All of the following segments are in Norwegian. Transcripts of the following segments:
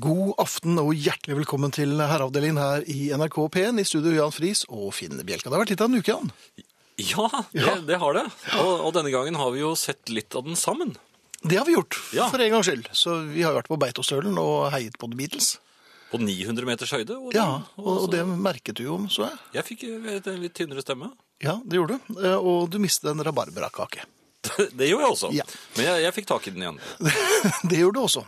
God aften og hjertelig velkommen til herreavdelingen her i NRK P1 i studio Jan Friis og Finn Bjelka. Det har vært litt av en uke, Jan. Ja, det, Ja. det har det. Og, og denne gangen har vi jo sett litt av den sammen. Det har vi gjort, Ja. for en gangs skyld. Så vi har vært på Beitostølen og heiet på The Beatles. På 900 meters høyde. Og, Ja, og, og det merket du jo, så jeg. Jeg fikk en litt tynnere stemme. Ja, det gjorde du. Eh, Og du mistet en rabarberakake. Det gjorde jeg også. Ja. Men jeg, jeg fikk tak i den igjen. det gjorde du også.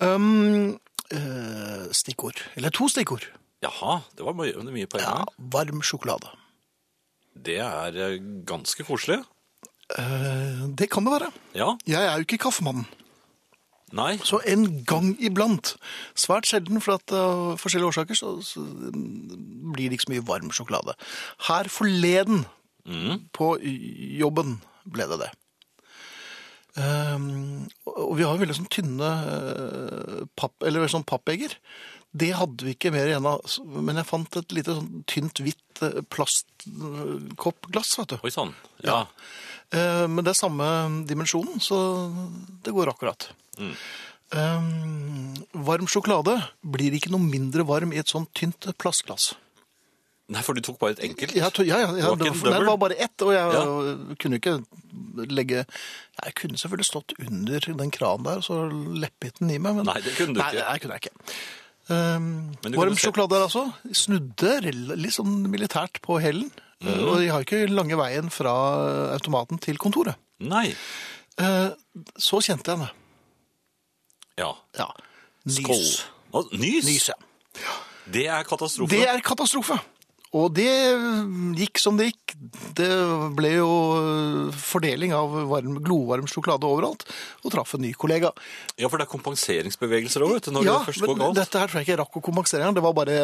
Um, eh, stikkord. Eller to stikkord. Jaha, det var mye, mye på en Ja, varm sjokolade. Det er eh, ganske koselig. Eh, det kan det være. Ja, Jeg er jo ikke kaffemannen. nei. Så en gang iblant, svært sjelden for at av forskjellige årsaker, så, så blir det ikke så mye varm sjokolade. Her forleden Mm. på jobben ble det det. Ehm, og vi har veldig sånn tynne uh, papp, eller sånn pappegger. Det hadde vi ikke mer igjen av, men jeg fant et lite sånn tynt, hvitt eh, plastkoppglass, vet du. Oi sann. Ja. Eh, Men det er samme dimensjonen, så det går akkurat. Mm. Um, varm sjokolade blir ikke noe mindre varm i et sånt tynt plastglass. Nei, for du tok bare et enkelt. Jeg, to- ja, ja, ja, det, var, nei, det var bare ett, og jeg Ja. kunne ikke legge Jeg kunne selvfølgelig stått under den kranen der og så leppet den i meg, men Nei, det kunne du nei, ikke. Nei, kunne jeg ikke. Um, varm sjokolade der altså. Snudde litt sånn militært på hælen. Mm. Og jeg har ikke lange veien fra automaten til kontoret. Nei. Uh, Så kjente jeg det. Ja. Ja. Nys. Skål. Nys? Nys, ja. Det er katastrofe. Det er katastrofe. Og det gikk som det gikk. Det ble jo fordeling av varm, glovarm sjokolade overalt, og traff en ny kollega. Ja, for det er kompenseringsbevegelser òg, vet du, når ja, det først går men galt. dette her tror jeg ikke jeg rakk å kompensere. Det var bare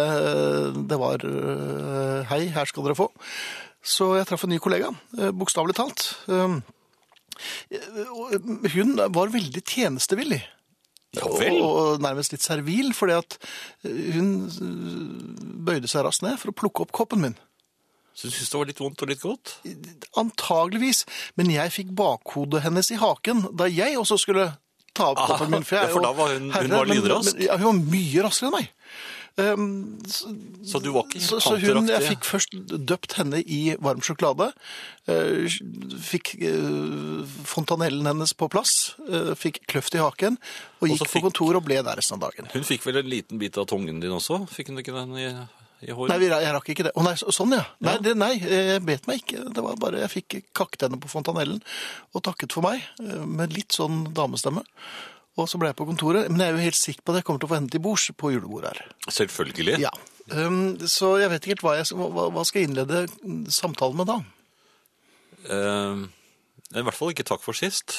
Det var øh, Hei, her skal dere få. Så jeg traff en ny kollega, øh, bokstavelig talt. Hun var veldig tjenestevillig. Og, og nærmest litt servil, fordi at hun bøyde seg raskt ned for å plukke opp koppen min. Så du syntes det var litt vondt og litt godt? Antageligvis, men jeg fikk bakhodet hennes i haken da jeg også skulle ta opp Ah, koppen min. jeg ja, for da var hun- hun herre, var lynrask. Ja, hun var mye raskere enn meg. Um, så, Så du var ikke så, så hun, jeg fikk først døpt henne i varm sjokolade. Uh, fikk uh, fontanellen hennes på plass. Uh, fikk kløft i haken. Og gikk så på kontor og ble der resten av dagen. Hun fikk vel en liten bit av tungen din også? Fikk hun ikke den i, i håret? Nei, jeg rakk ikke det. Å nei, sånn ja. Nei, det, nei, jeg bet meg ikke. Det var bare, jeg fikk kakket henne på fontanellen og takket for meg med litt sånn damestemme. Og så ble jeg på kontoret. Men jeg er jo helt sikker på at jeg kommer til å få henne til bords på julebordet her. Selvfølgelig. Ja. Um, så jeg vet ikke helt hva jeg hva, hva skal jeg innlede samtalen med da. Uh, I hvert fall ikke takk for sist.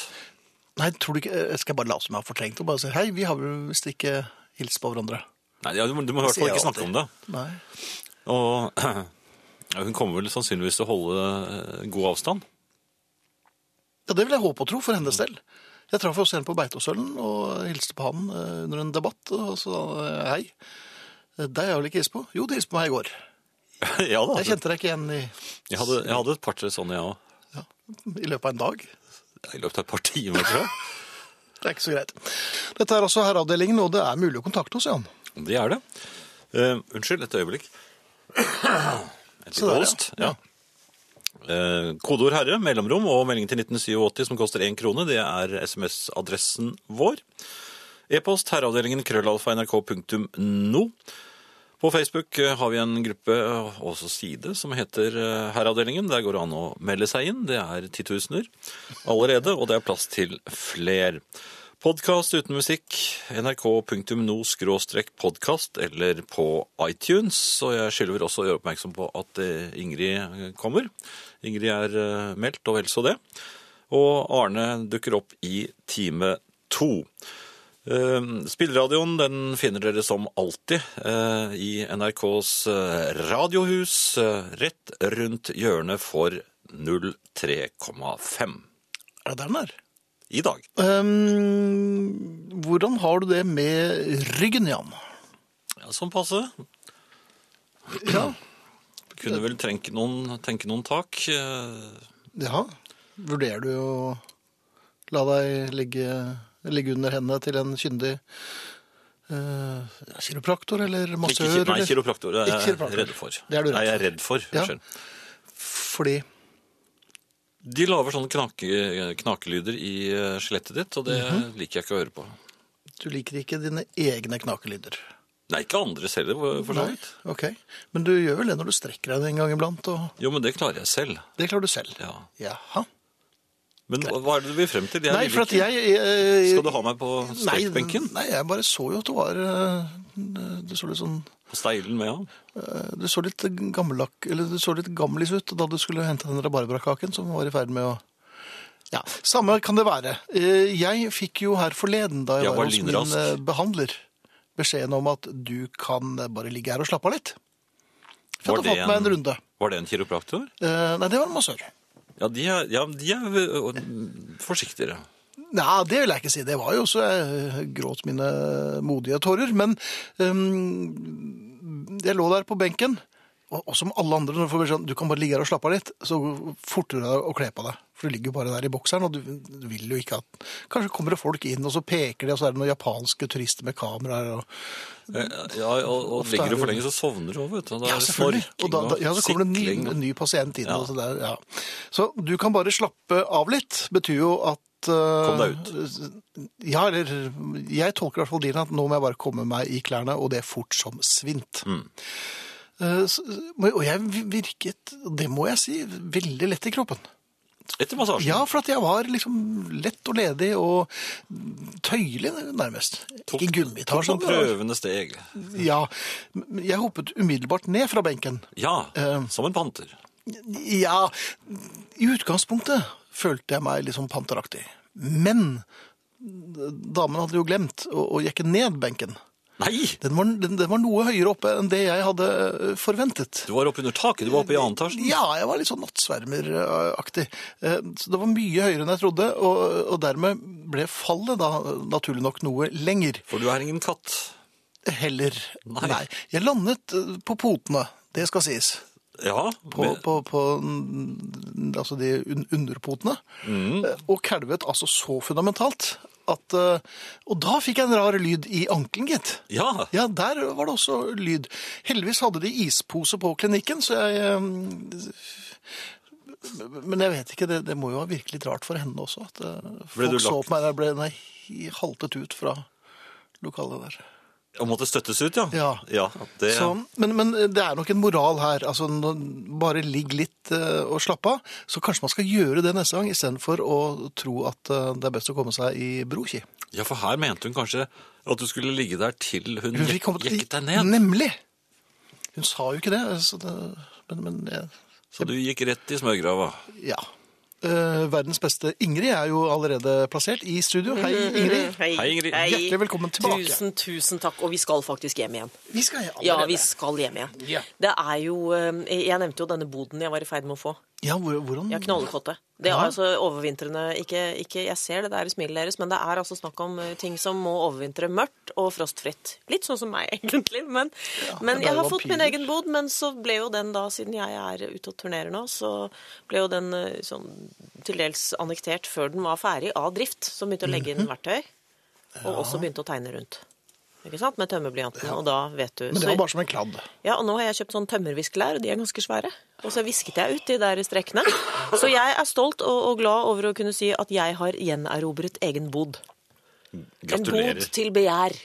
Nei, tror du ikke, jeg skal bare late som jeg har fortrengt og bare si hei, vi har vel visst ikke hilst på hverandre. Nei, ja, du, må- du må i hvert fall ikke snakke om det. Nei. Og ja, hun kommer vel sannsynligvis til å holde eh, god avstand. Ja, det vil jeg håpe og tro for hennes del. Jeg traff også en på Beitostølen og hilste på han eh, under en debatt og sa han hei. Eh, Deg har jeg vel ikke hilst på? Jo, du hilste på meg i går. ja da. Jeg kjente deg ikke igjen i, Jeg hadde, jeg hadde et par-tre sånne, jeg òg. i løpet av en dag. I løpet av et par timer, tror jeg. Det er ikke så greit. Dette er altså herreavdelingen, og det er mulig å kontakte oss, Jan. Det er det. Uh, unnskyld, et øyeblikk. Et lite ja. host. Ja. Eh, kodeord herre, mellomrom og melding til 1987 som koster én krone. Det er SMS-adressen vår. E-post herreavdelingen krøllalfa nrk.no. På Facebook eh, har vi en gruppe, eh, også side, som heter Herreavdelingen. Der går det an å melde seg inn. Det er titusener allerede, og det er plass til fler. Podkast uten musikk, nrk.no-podkast eller på iTunes. Og jeg skylder også å gjøre oppmerksom på at eh, Ingrid kommer. Ingrid er eh, meldt, og vel så det. Og Arne dukker opp i time to. Spillradioen den finner dere som alltid eh, i NRKs eh, radiohus eh, rett rundt hjørnet for 03,5 Er det der den er? I dag. Um, hvordan har du det med ryggen, Jan? Ja, sånn passe. Ja. Kunne vel tenke noen, tenke noen tak. eh, ja. Vurderer du å la deg ligge, ligge under hendene til en kyndig Uh, kiropraktor eller massør? Ikke, nei, kiropraktor er jeg redd for. Det er du redd Nei, jeg er redd for. Ja. Fordi De lager sånne knake, knakelyder i eh, skjelettet ditt, og det Mhm. liker jeg ikke å høre på. du liker ikke dine egne knakelyder. Nei, ikke andres heller, for så vidt. ok. Men du gjør vel det når du strekker deg en gang iblant, og Jo, men det klarer jeg selv. det klarer du selv. Ja. Jaha. Men hva er det du vil frem til? Jeg Nei, for at jeg, jeg... jeg Skal du ha meg på Nei, strekbenken? Nei, jeg bare så jo at du var eh, Du så litt sånn På steilen med ham? eh, Du så litt gammelakk Eller du så litt gammelis ut da du skulle hente den rabarbrakaken som var i ferd med å Ja, samme kan det være. Eh, Jeg fikk jo her forleden, da jeg, var var hos min lynrask. eh, behandler, beskjeden om at du kan eh, bare ligge her og slappe av litt. For jeg hadde fått meg en runde. Var det en kiropraktor? Eh, Nei, det var en massør. Ja, de er, ja, de er forsiktigere. Nei, det vil jeg ikke si. Det var jo så jeg gråt mine modige tårer. Men um, jeg lå der på benken, og, og som alle andre, når du får beskjed du kan bare ligge her og slappe av litt, så forter du deg å kle på deg. For du ligger jo bare der i bokseren, og du, du vil jo ikke at Kanskje kommer det folk inn, og så peker de, og så er det noen japanske turister med kameraer. Og... Eh, Ja, og, og er ligger du for lenge, så sovner du òg, vet du. Da Ja, selvfølgelig. Og da, da, ja, så kommer det en ny, en ny pasient inn. Ja. Og så, der, ja. så du kan bare slappe av litt, betyr jo at uh, Kom deg ut. Ja, eller jeg tolker i hvert fall din at nå må jeg bare komme meg i klærne, og det er fort som svint. Mm. Eh, så- og jeg virket, det må jeg si, veldig lett i kroppen. Etter massasjen. Ja, for at jeg var liksom lett og ledig og tøyelig nærmest. Tok- Ikke gummitar. Tok noen prøvende steg. Ja, jeg hoppet umiddelbart ned fra benken. Ja, Eh. som en panter. Ja, i utgangspunktet følte jeg meg litt sånn panteraktig. Men damen hadde jo glemt å, å jekke ned benken. Nei! Den var, den, den var noe høyere oppe enn det jeg hadde eh, forventet. Du var oppe under taket. Du var oppe i annen etasje? Ja, jeg var litt sånn nattsvermeraktig. Eh, Så det var mye høyere enn jeg trodde, og, og dermed ble fallet da naturlig nok noe lenger. For du er ingen katt. Heller. Nei. Nei. Jeg landet eh, på potene, det skal sies. Ja, på, på, på altså de underpotene, Mm. og kalvet altså så fundamentalt at eh, Og da fikk jeg en rar lyd i ankelen, gitt. ja. Ja, der var det også lyd. Heldigvis hadde de ispose på klinikken, så jeg eh, Men jeg vet ikke, det, det må jo ha virket litt rart for henne også. At eh, folk så på meg der jeg ble nei, haltet ut fra lokalet der. Og måtte støttes ut, ja. Ja. ja det, Så, men, men det er nok en moral her. altså Bare ligg litt uh, og slapp av. Så kanskje man skal gjøre det neste gang, istedenfor å tro at uh, det er best å komme seg i broki. ja, for her mente hun kanskje at du skulle ligge der til hun, Hun kommet- jekket deg ned. Nemlig! Hun sa jo ikke det. Så det men, men jeg, Så du gikk rett i smørgrava. ja. Eh, verdens beste Ingrid er jo allerede plassert i studio. Hei, Ingrid. Hei, Hei, Ingrid. Hjertelig velkommen tilbake. Tusen, tusen takk. Og vi skal faktisk hjem igjen. Vi skal allerede. Ja, vi skal hjem igjen. Yeah. Det er jo eh, Jeg nevnte jo denne boden jeg var i ferd med å få. Ja, hvor, hvordan? Ja, Knollkotte. Det er Ja. altså overvintrende ikke, ikke Jeg ser det der i smilet deres, men det er altså snakk om eh, ting som må overvintre mørkt og frostfritt. Litt sånn som meg, egentlig. Men, men men jeg har fått min egen bod. Men så ble jo den da, siden jeg er ute og turnerer nå, så ble jo den eh, sånn til dels annektert før den var ferdig av drift. Så begynte å legge Mhm. inn verktøy. Og også begynte å tegne rundt. Ikke sant? Med tømmerblyanten. Og da vet du Men det var bare som en kladd. ja, og nå har jeg kjøpt sånn tømmerviskelær, og de er ganske svære. Og så visket jeg ut de der strekkene. Så jeg er stolt og, og glad over å kunne si at jeg har gjenerobret egen bod. Gratulerer. En bod til begjær.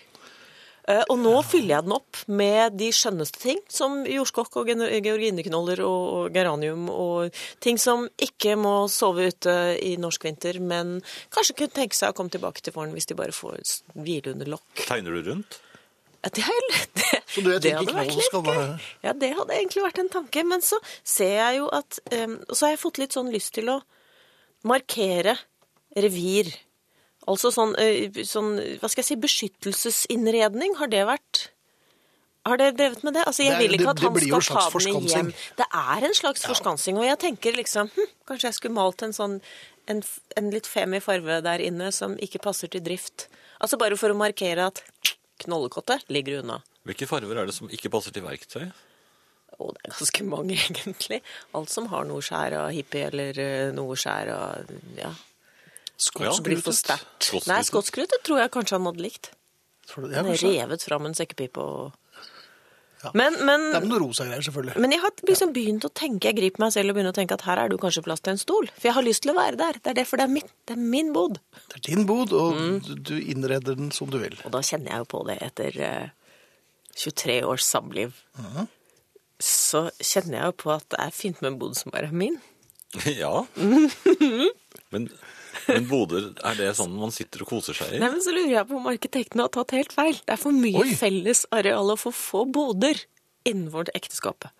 Eh, Og nå fyller jeg den opp med de skjønneste ting, som jordskokk og georgineknoller og og geranium, og ting som ikke må sove ute i norsk vinter, men kanskje kunne tenke seg å komme tilbake til våren hvis de bare får hvile under lokk. Tegner du rundt? Ja, Det, er- det, Så du det hadde vært litt gøy. Ja, det hadde egentlig vært en tanke. Men så ser jeg jo at um, Så har jeg fått litt sånn lyst til å markere revir. Altså sånn, sånn hva skal jeg si, beskyttelsesinnredning. Har det vært Har det drevet med det? Altså, Jeg Det vil ikke det- at han skal ta den forskansing. hjem. Det er en slags forskansing. Og jeg tenker liksom hm, Kanskje jeg skulle malt en sånn en, en litt femi farve der inne som ikke passer til drift. Altså bare for å markere at knollekottet ligger unna. Hvilke farver er det som ikke passer til verktøy? Og det er ganske mange, egentlig. Alt som har noe skjær av hippie, eller noe skjær av ja, Skotsk blir for glutet. sterkt. Skotskrutet? Nei, skotskrutet tror jeg kanskje han hadde likt. Tror du det? Ja, kanskje. revet fram en sekkepipe og Ja. Men, men, Det er noen noe rosa greier, selvfølgelig. men jeg har liksom begynt å tenke, jeg griper meg selv og begynner å tenke at her er det kanskje plass til en stol. For jeg har lyst til å være der. Det er derfor det er min, det er min bod. Det er din bod, og Mm. du- du innreder den som du vil. Og da kjenner jeg jo på det etter eh, 23 års samliv. Så kjenner jeg jo på at det er fint med en bod som bare er min. Ja. Men, men boder, er det sånn man sitter og koser seg i? Nei, men så lurer jeg på om arkitektene har tatt helt feil. Det er for mye Oi. felles areal og for få boder innenfor ekteskapet.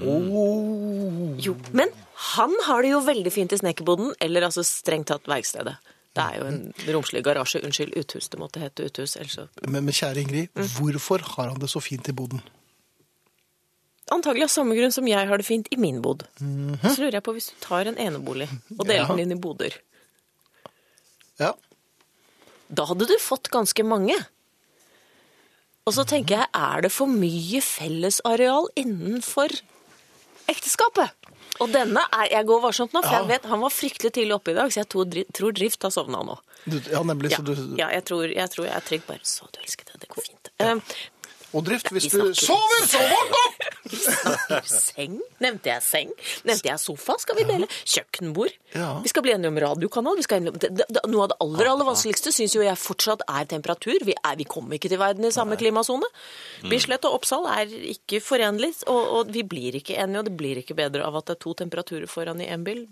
Oh. Jo, men han har det jo veldig fint i snekkerboden, eller altså strengt tatt verkstedet. Det er jo en romslig garasje. Unnskyld, uthus. Det måtte hete uthus. Ellers så Men, men kjære Ingrid, Mm. hvorfor har han det så fint i boden? Antagelig av samme grunn som jeg har det fint i min bod. Så lurer jeg på hvis du tar en enebolig og deler. Ja. den inn i boder. Ja. Da hadde du fått ganske mange. Og så tenker jeg, er det for mye fellesareal innenfor ekteskapet? Og denne er Jeg går varsomt nå, for Ja. jeg vet han var fryktelig tidlig oppe i dag, så jeg tror, tror Drift har sovna nå. Du, ja, nemlig. Ja, Så du, ja jeg, tror, jeg tror jeg er trygg. Bare så du elsker det det går fint. Eh, Og drift, hvis du sover, så våkn opp! snakker seng. Nevnte jeg seng? Nevnte jeg sofa? Skal vi dele? Kjøkkenbord? Ja. Vi skal bli enige om radiokanal. Vi om, noe av det aller, aller vanskeligste syns jo jeg fortsatt er temperatur. Vi, er, vi kommer ikke til verden i samme klimasone. Bislett og Oppsal er ikke forenlig, og, og vi blir ikke enige, og det blir ikke bedre av at det er to temperaturer foran i en bil.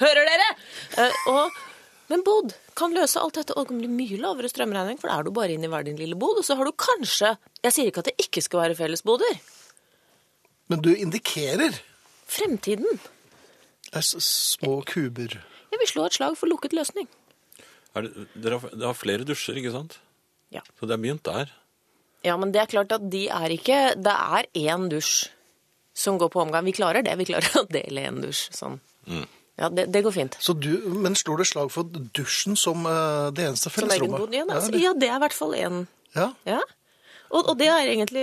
Hører dere? Uh, og, men bod kan løse alt dette, og det blir mye lavere strømregning, for da er du bare inne i hver din lille bod, og så har du kanskje Jeg sier ikke at det ikke skal være fellesboder. Men du indikerer Fremtiden. det s- små kuber. Jeg vil slå et slag for lukket løsning. Er det, dere, har, dere har flere dusjer, ikke sant? Ja. Så det er begynt der. Ja, men det er klart at de er ikke Det er én dusj som går på omgang. Vi klarer det. Vi klarer å dele én dusj sånn. Ja, det, det går fint. Så du, men slår du slag for dusjen som eh, det eneste fellesrommet? Ja, altså, ja, det er i hvert fall én. ja. Ja. Og, og det er egentlig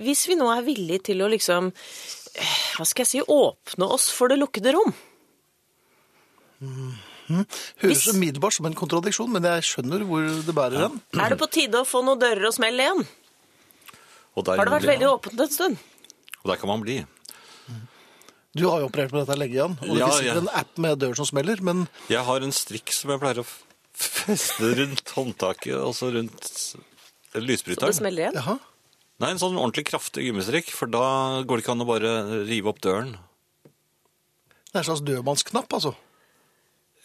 Hvis vi nå er villige til å liksom Hva skal jeg si Åpne oss for det lukkede rom. Høres Hvis- umiddelbart som en kontradiksjon, men jeg skjønner hvor det bærer hen. Er det på tide å få noen dører å smelle igjen? Og der, Har det vært veldig åpent en stund? Og der kan man bli. Du har jo operert med dette lenge, Jan. Og det Ja, sikkert ja. en app med dør som smeller, men Jeg har en strikk som jeg pleier å feste rundt håndtaket, altså rundt Så det smeller igjen? jaha. Nei, en sånn ordentlig kraftig gummistrikk, for da går det ikke an å bare rive opp døren. Det er en slags dødmannsknapp, altså.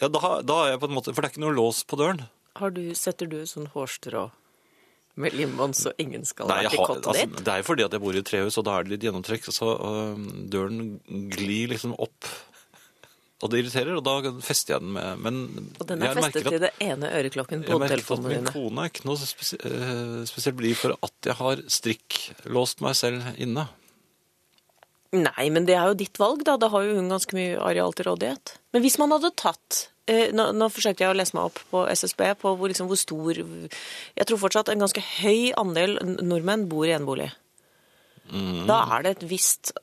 Ja, da, har- da er jeg på en måte, For det er ikke noe lås på døren. Har du, setter du sånn hårstrå med limbånd så ingen skal Nei, være til kottet altså, ditt? det er jo fordi at jeg bor i et trehus, og da er det litt gjennomtrekk, så øh, døren glir liksom opp. Og det irriterer, og da fester jeg den med Men Og den er festet til det ene øreklokken på telefonen dine. min kone er ikke noe eh, spesielt blid for at jeg har strikklåst meg selv inne. Nei, men det er jo ditt valg, da. Da har jo hun ganske mye areal til rådighet. Men hvis man hadde tatt eh, nå, nå forsøkte jeg å lese meg opp på SSB på hvor, liksom, hvor stor Jeg tror fortsatt en ganske høy andel nordmenn bor i enebolig. Da er det et visst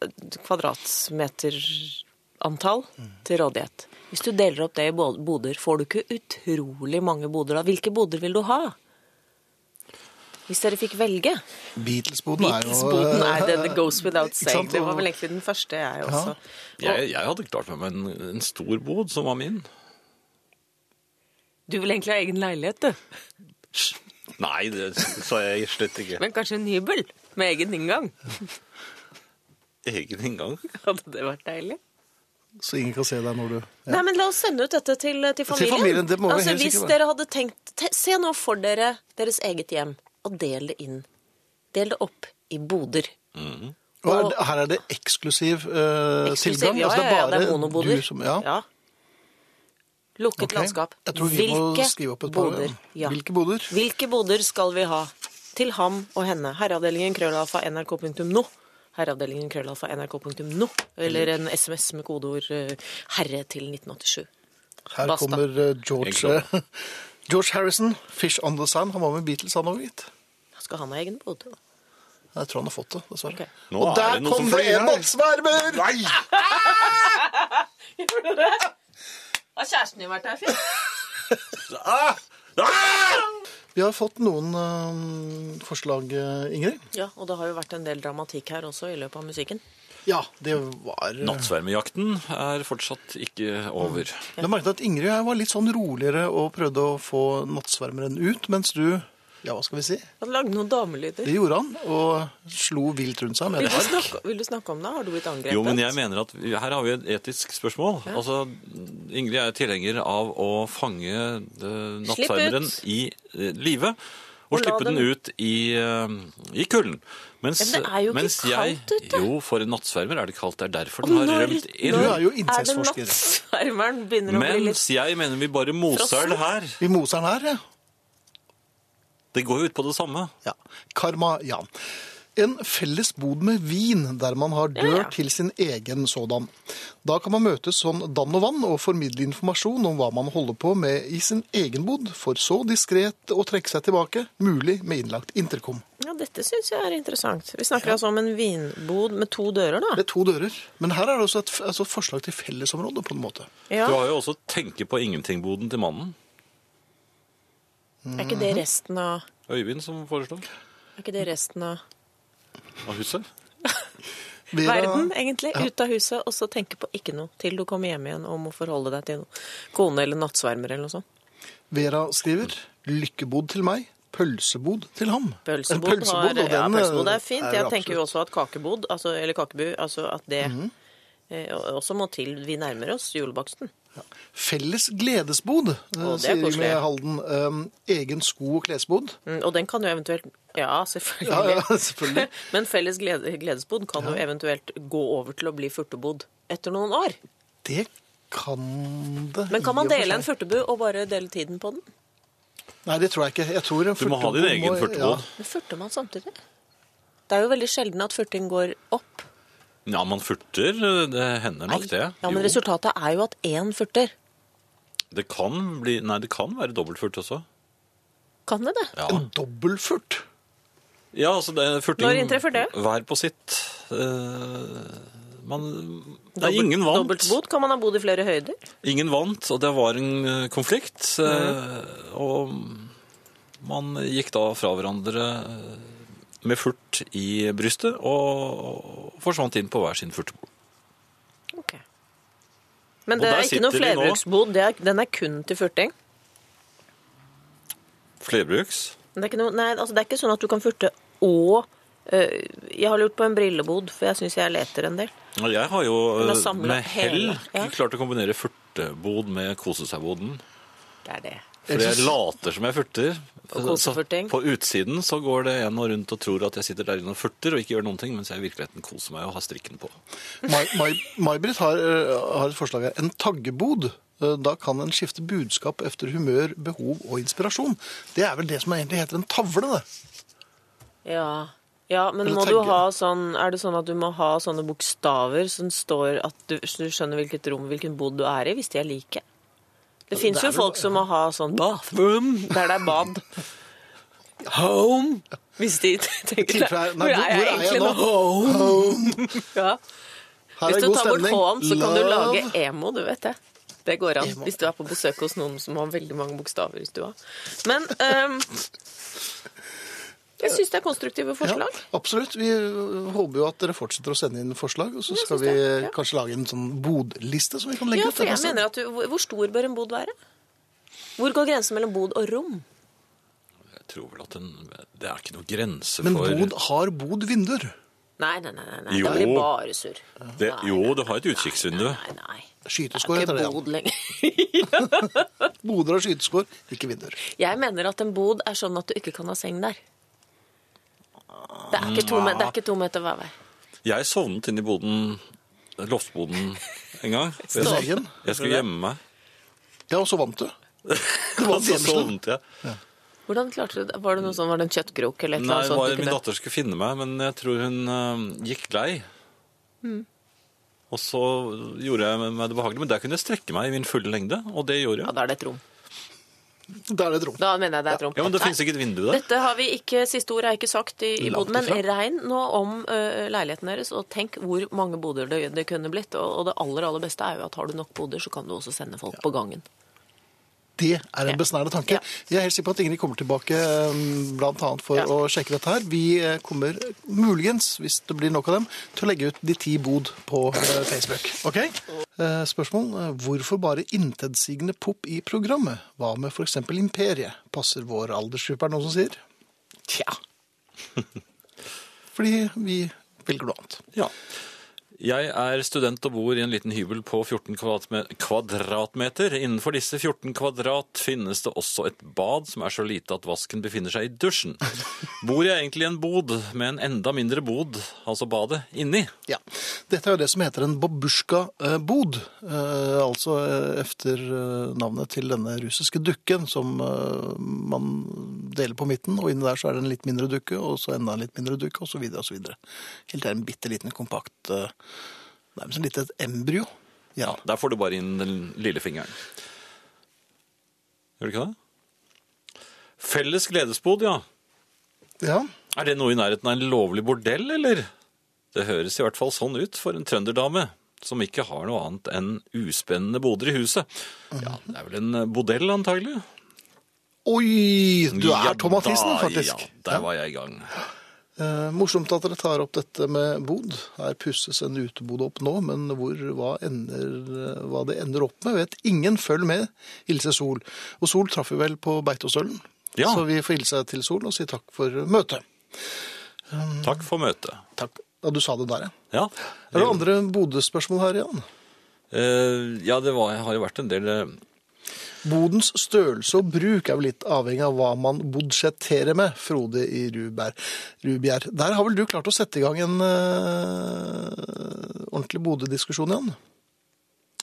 kvadratmeterantall til rådighet. Hvis du deler opp det i boder, får du ikke utrolig mange boder da. Hvilke boder vil du ha? Hvis dere fikk velge. Beatles-boden er jo er det the goes without Ikke saying. Det var vel egentlig den første, jeg også. Jeg, jeg hadde klart meg med en, en stor bod som var min. Du vil egentlig ha egen leilighet, du. Nei, det sa jeg slett ikke. Men kanskje en hybel med egen inngang? Egen inngang. Hadde det vært deilig? Så ingen kan se deg når du Nei, men La oss sende ut dette til, til familien. familien, det må vi altså, helt hvis sikkert være. dere hadde tenkt te, Se nå for dere deres eget hjem, og del det inn. Del det opp i boder. Og er det, her er det eksklusiv uh, Eksklusiv, tilgang? ja, altså, ja, ja, det er monoboder. du som Ja. Ja. Lukket okay. landskap. Jeg tror vi må skrive opp et par boder? Ja. Hvilke boder? Hvilke boder skal vi ha? Til ham og henne. Herreavdelingen krøllalfa nrk.no. Herreavdelingen krøllalfa nrk.no. Eller en SMS med kodeord eh, 'herre' til 1987. Her Basta. kommer eh, George, George Harrison, 'Fish on the Sand'. Han var med Beatles, han òg, gitt. Skal han ha egen båt? Jeg tror han har fått det, dessverre. Okay. Nå Og er der det kom det en her. båtsvermer! Nei! Har kjæresten din vært her, Finn? Ah! Ah! Vi har fått noen uh, forslag, eh, Ingrid. Ja, og det har jo vært en del dramatikk her også i løpet av musikken. Ja, det var Nattsvermejakten er fortsatt ikke over. Jeg merket at Ingrid var litt sånn roligere og prøvde å få nattsvermeren ut, mens du, ja, hva skal vi si, Han lagde noen damelyder. det gjorde han, og slo vilt rundt seg med Vil et ark. snakke, vil du snakke om det? Har du blitt angrepet? Jo, men jeg mener at her har vi et etisk spørsmål. Altså, Ingrid er tilhenger av å fange eh, nattsvermeren i eh, live. Og Og slippe den den- ut i, eh, i kulden. Mens, Ja, men det er jo ikke kaldt jeg, ute. Jo, for en nattsvermer er det kaldt. Det er derfor den har når- rømt inn. Du er jo Er nattsvermeren begynner å bli litt Mens jeg mener vi bare moser den her. Vi moser den her, ja. Det går jo ut på det samme. ja. Karma, ja. En felles bod med vin, der man har dør Ja, ja. til sin egen sådan. Da kan man møtes sånn dann og vann og formidle informasjon om hva man holder på med i sin egen bod, for så diskret å trekke seg tilbake, mulig med innlagt interkom. Ja, dette syns jeg er interessant. Vi snakker altså om en vinbod med to dører, da. Det er to dører, men her er det også et, altså et forslag til fellesområde på en måte. Ja. Du har jo også tenke på ingenting-boden til mannen. Er ikke det resten av Øyvind som foreslår. Er ikke det resten av Av huset. Vera- verden, egentlig? Ut av huset, og så tenke på ikke noe til du kommer hjem igjen og må forholde deg til noe. Kone eller nattsvermer eller noe sånt. Vera skriver lykkebod til meg, pølsebod til ham. Pølsebod, Pølsebod, har, og ja, pølsebod er eh, fint. er Jeg tenker jo også at kakebod, altså, eller kakebu, altså at det eh, også må til. Vi nærmer oss julebaksten. Felles gledesbod, eh, Å, det er sier koselig. med Halden. Um, egen sko- og klesbod. Mm, og den kan jo eventuelt Ja, Ja, selvfølgelig. ja, selvfølgelig. Men felles glede, gledesbod kan jo eventuelt gå over til å bli furtebod etter noen år. Det kan det. Men kan man dele en furtebu og bare dele tiden på den? Nei, det tror jeg ikke. Jeg tror en Du må ha din furtebod egen må- furtebod. Men furter man samtidig? Det er jo veldig sjelden at furting går opp. Ja, man furter. Det hender nok det. Ja, Men Jo. resultatet er jo at én furter. Det kan bli Nei, det kan være dobbeltfurt også. Kan det det? Ja, Ja. En dobbeltfurt. ja altså det er furting Når inntreffer det? Hver på sitt. Uh, man Det er ingen vant. Dobbeltbot? kan man ha bodd i flere høyder. Ingen vant, og det var en eh, konflikt. Mm. Og man gikk da fra hverandre med furt i brystet og forsvant inn på hver sin furtebod. Ok. Men det er ikke noe flerbruksbod. Det er, den er kun til furting. Flerbruks. Det er, ikke noe, nei, altså det er ikke sånn at du kan furte og øh, Jeg har lurt på en brillebod, for jeg syns jeg leter en del. Jeg har jo eh, med hell ja. klart å kombinere furtebod med kose seg-boden. Det er det. For jeg later som jeg furter. På utsiden så går det en og rundt og tror at jeg sitter der inne og furter og ikke gjør noen ting, mens jeg i virkeligheten koser meg og har strikken på. May- May- May-Britt har, eh, har et forslag her. En taggebod. Eh, Da kan en skifte budskap efter humør, behov og inspirasjon. Det er vel det som egentlig heter en tavle, det. Ja. ja, men må du ha sånn Er det sånn at du må ha sånne bokstaver som står at du, så du skjønner hvilket rom, hvilken bod du er i, hvis de er like? Det fins jo folk som må ha sånn bathroom, der det er bad. Home. Hvis de tenker det. Hvor er jeg egentlig nå? Home. Ja. Hvis du tar bort. H-en, så kan du lage emo, du vet det. Det går an hvis du er på besøk hos noen som har veldig mange bokstaver i stua. Men ehm, jeg syns det er konstruktive forslag. Ja, absolutt. Vi øh, håper jo at dere fortsetter å sende inn forslag, og så skal vi ja. kanskje lage en sånn bodliste som vi kan legge Ja, ut. for jeg mener at du, hvor stor bør en bod være? Hvor går grensen mellom bod og rom? Jeg tror vel at den, Det er ikke noe grense Men for bod har bod vinduer. Nei, nei, nei. nei. Jo. Det blir bare surr. Jo, du har et utkikksvindu. Nei, nei. Skyteskår heter er det. ikke bod lenger. Boder har skyteskår, ikke vinduer. Jeg mener at en bod er sånn at du ikke kan ha seng der. Det er ikke to, me- det er ikke to meter hver vei. Jeg sovnet inn i boden, loftboden en gang. Jeg, jeg skulle gjemme meg. Ja, og så vant du. Og så gjemsel. sovnet jeg. Hvordan klarte du det? Var det noe sånn, var det en kjøttkrok eller et eller Nei, annet det sånt? var du min kunne- datter skulle finne meg, men jeg tror hun øh, gikk lei. Mm. Og så gjorde jeg meg det behagelig, men der kunne jeg strekke meg i min fulle lengde, og det gjorde Ja, jeg. da er det et rom. Da er det et rom. Da mener jeg det er et rom. Ja, men det finnes ikke et vindu der. Dette har vi ikke, Siste ord er ikke sagt i, i boden, men regn nå om uh, leiligheten deres, og tenk hvor mange boder det, det kunne blitt. Og, og det aller aller beste er jo at har du nok boder, så kan du også sende folk på gangen. Det er en Ja. besnærende tanke. Ja. Jeg er helt sikker på at Ingrid kommer tilbake bl.a. blant annet for Ja. å sjekke dette her. Vi eh, kommer muligens, hvis det blir nok av dem, til å legge ut de ti bod på eh, Facebook. Ok? Eh, Spørsmål. eh, Hvorfor bare intetsigende pop i programmet? Hva med for eksempel Imperiet? Passer vår aldersgruppe, er det noen som sier? Tja. Fordi vi velger noe annet. Ja. Jeg er student og bor i en liten hybel på 14 kvadratmeter. Innenfor disse 14 kvadrat finnes det også et bad som er så lite at vasken befinner seg i dusjen. Bor jeg egentlig i en bod med en enda mindre bod, altså badet, inni? Ja. Dette er jo det som heter en babusjka-bod. Eh, altså eh, efter eh, navnet til denne russiske dukken som man deler på midten, og inni der så er det en litt mindre dukke, og så enda en litt mindre dukke, så videre. Helt til en bitte liten kompakt Nærmest litt et embryo. Ja. Der får du bare inn den lille fingeren. Gjør du ikke det? Felles gledesbod, ja. ja. Er det noe i nærheten av en lovlig bordell, eller? Det høres i hvert fall sånn ut for en trønderdame som ikke har noe annet enn uspennende boder i huset. Ja, det er vel en bordell, antagelig? Oi! Du Ja er Tom Mathisen, faktisk. Ja, der var jeg i gang. Eh, morsomt at dere tar opp dette med bod. Her pusses en utebod opp nå, men hvor, hva, ender, eh, hva det ender opp med, vet ingen. Følg med. Hilse Sol. Og Sol traff vi vel på Beitostølen, Ja. så vi får hilse til Sol og si takk for møtet. Takk for møtet. Takk. Ja, du sa det der, ja. Ja, Er det andre bodespørsmål her, Jan? Eh, ja det var, har jo vært en del eh, Bodens størrelse og bruk er vel litt avhengig av hva man budsjetterer med, Frode i. Rubjerg. Der har vel du klart å sette i gang en uh, ordentlig bodediskusjon, igjen?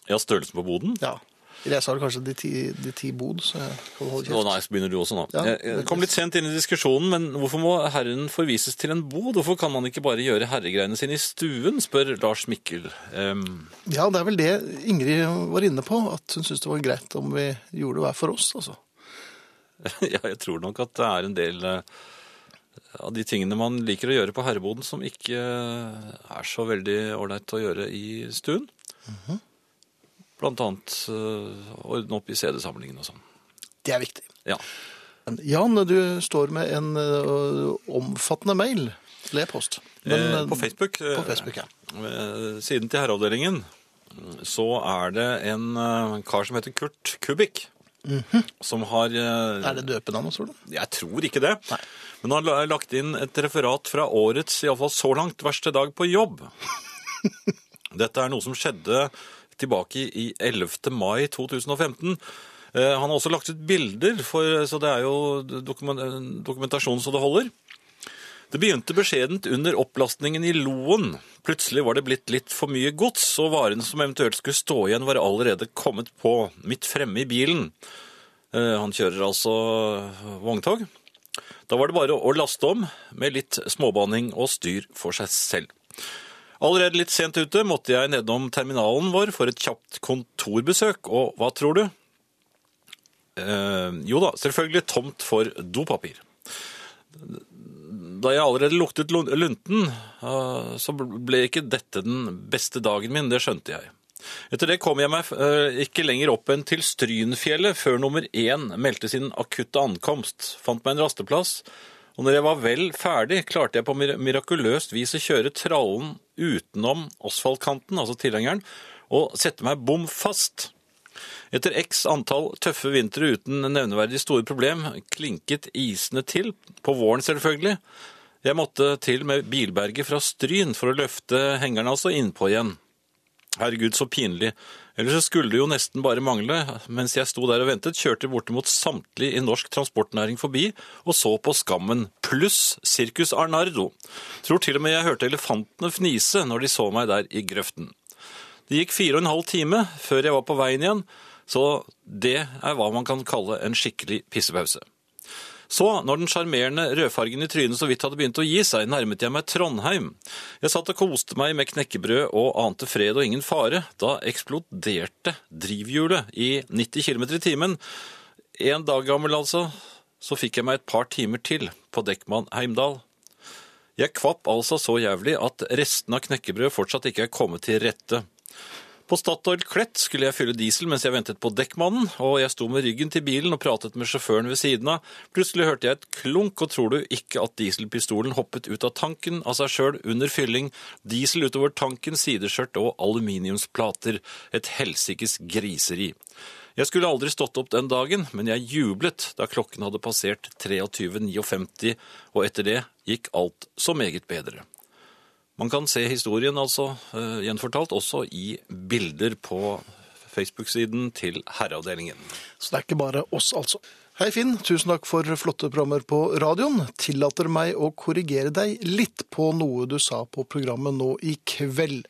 Ja, størrelsen på boden. Ja. Sa vel kanskje de ti, de ti bod, så jeg kan holde kjeft. nei, så begynner du også nå. Ja, jeg, jeg kom litt sent inn i diskusjonen, men hvorfor må herren forvises til en bod? Hvorfor kan man ikke bare gjøre herregreiene sine i stuen, spør Lars Mikkel. Um... Ja, det er vel det Ingrid var inne på, at hun syntes det var greit om vi gjorde det hver for oss, altså. ja, jeg tror nok at det er en del eh, av de tingene man liker å gjøre på herreboden som ikke eh, er så veldig ålreit å gjøre i stuen. Blant annet eh, ordne opp i CD-samlingen og sånn. Det er viktig. Ja. Jan, du står med en øh, omfattende mail til e-post. Men, Eh, øh, på Facebook, eh, På Facebook, ja. siden til herreavdelingen, så er det en eh, kar som heter Kurt Kubik. Som har eh, Er det døpenavn, tror du? Jeg tror ikke det. Nei. Men han har lagt inn et referat fra årets, iallfall så langt, verste dag på jobb. Dette er noe som skjedde tilbake i 11. mai 2015. Eh, Han har også lagt ut bilder, for, så det er jo dokumen- dokumentasjon så det holder. Det begynte beskjedent under opplastningen i Loen. Plutselig var det blitt litt for mye gods, og varene som eventuelt skulle stå igjen, var allerede kommet på, midt fremme i bilen. Eh, Han kjører altså vogntog. Da var det bare å laste om med litt småbaning og styr for seg selv. Allerede litt sent ute måtte jeg nedom terminalen vår for et kjapt kontorbesøk, og hva tror du? Eh, jo da, selvfølgelig tomt for dopapir. Da jeg allerede luktet lunten, eh, så ble ikke dette den beste dagen min, det skjønte jeg. Etter det kom jeg meg eh, ikke lenger opp enn til Strynfjellet før nummer én meldte sin akutte ankomst, fant meg en rasteplass, og når jeg var vel ferdig, klarte jeg på mirakuløst vis å kjøre trallen utenom asfaltkanten, altså tilhengeren, og sette meg bom fast. Etter x antall tøffe vintre uten nevneverdig store problem, klinket isene til, på våren selvfølgelig. Jeg måtte til med bilberget fra Stryn for å løfte hengeren altså innpå igjen. Herregud, så pinlig. Ellers så skulle det jo nesten bare mangle. Mens jeg sto der og ventet, kjørte bortimot samtlige i norsk transportnæring forbi og så på skammen, pluss Sirkus Arnardo. Tror til og med jeg hørte elefantene fnise når de så meg der i grøften. Det gikk fire og en halv time før jeg var på veien igjen, så det er hva man kan kalle en skikkelig pissepause. Så, når den sjarmerende rødfargen i trynet så vidt hadde begynt å gi seg, nærmet jeg meg Trondheim. Jeg satt og koste meg med knekkebrød og ante fred og ingen fare. Da eksploderte drivhjulet i 90 km i timen. En dag gammel, altså, så fikk jeg meg et par timer til på Dekkmann Heimdal. Jeg kvapp altså så jævlig at resten av knekkebrød fortsatt ikke er kommet til rette. På Statoil Klett skulle jeg fylle diesel mens jeg ventet på dekkmannen, og jeg sto med ryggen til bilen og pratet med sjåføren ved siden av. Plutselig hørte jeg et klunk, og tror du ikke at dieselpistolen hoppet ut av tanken av seg sjøl under fylling? Diesel utover tanken, sideskjørt og aluminiumsplater. Et helsikes griseri. Jeg skulle aldri stått opp den dagen, men jeg jublet da klokken hadde passert 23.59, og etter det gikk alt så meget bedre. Man kan se historien altså eh, gjenfortalt også i bilder på Facebook-siden til Herreavdelingen. Så det er ikke bare oss, altså. Hei Finn, tusen takk for flotte programmer på radioen. Tillater meg å korrigere deg litt på noe du sa på programmet nå i kveld.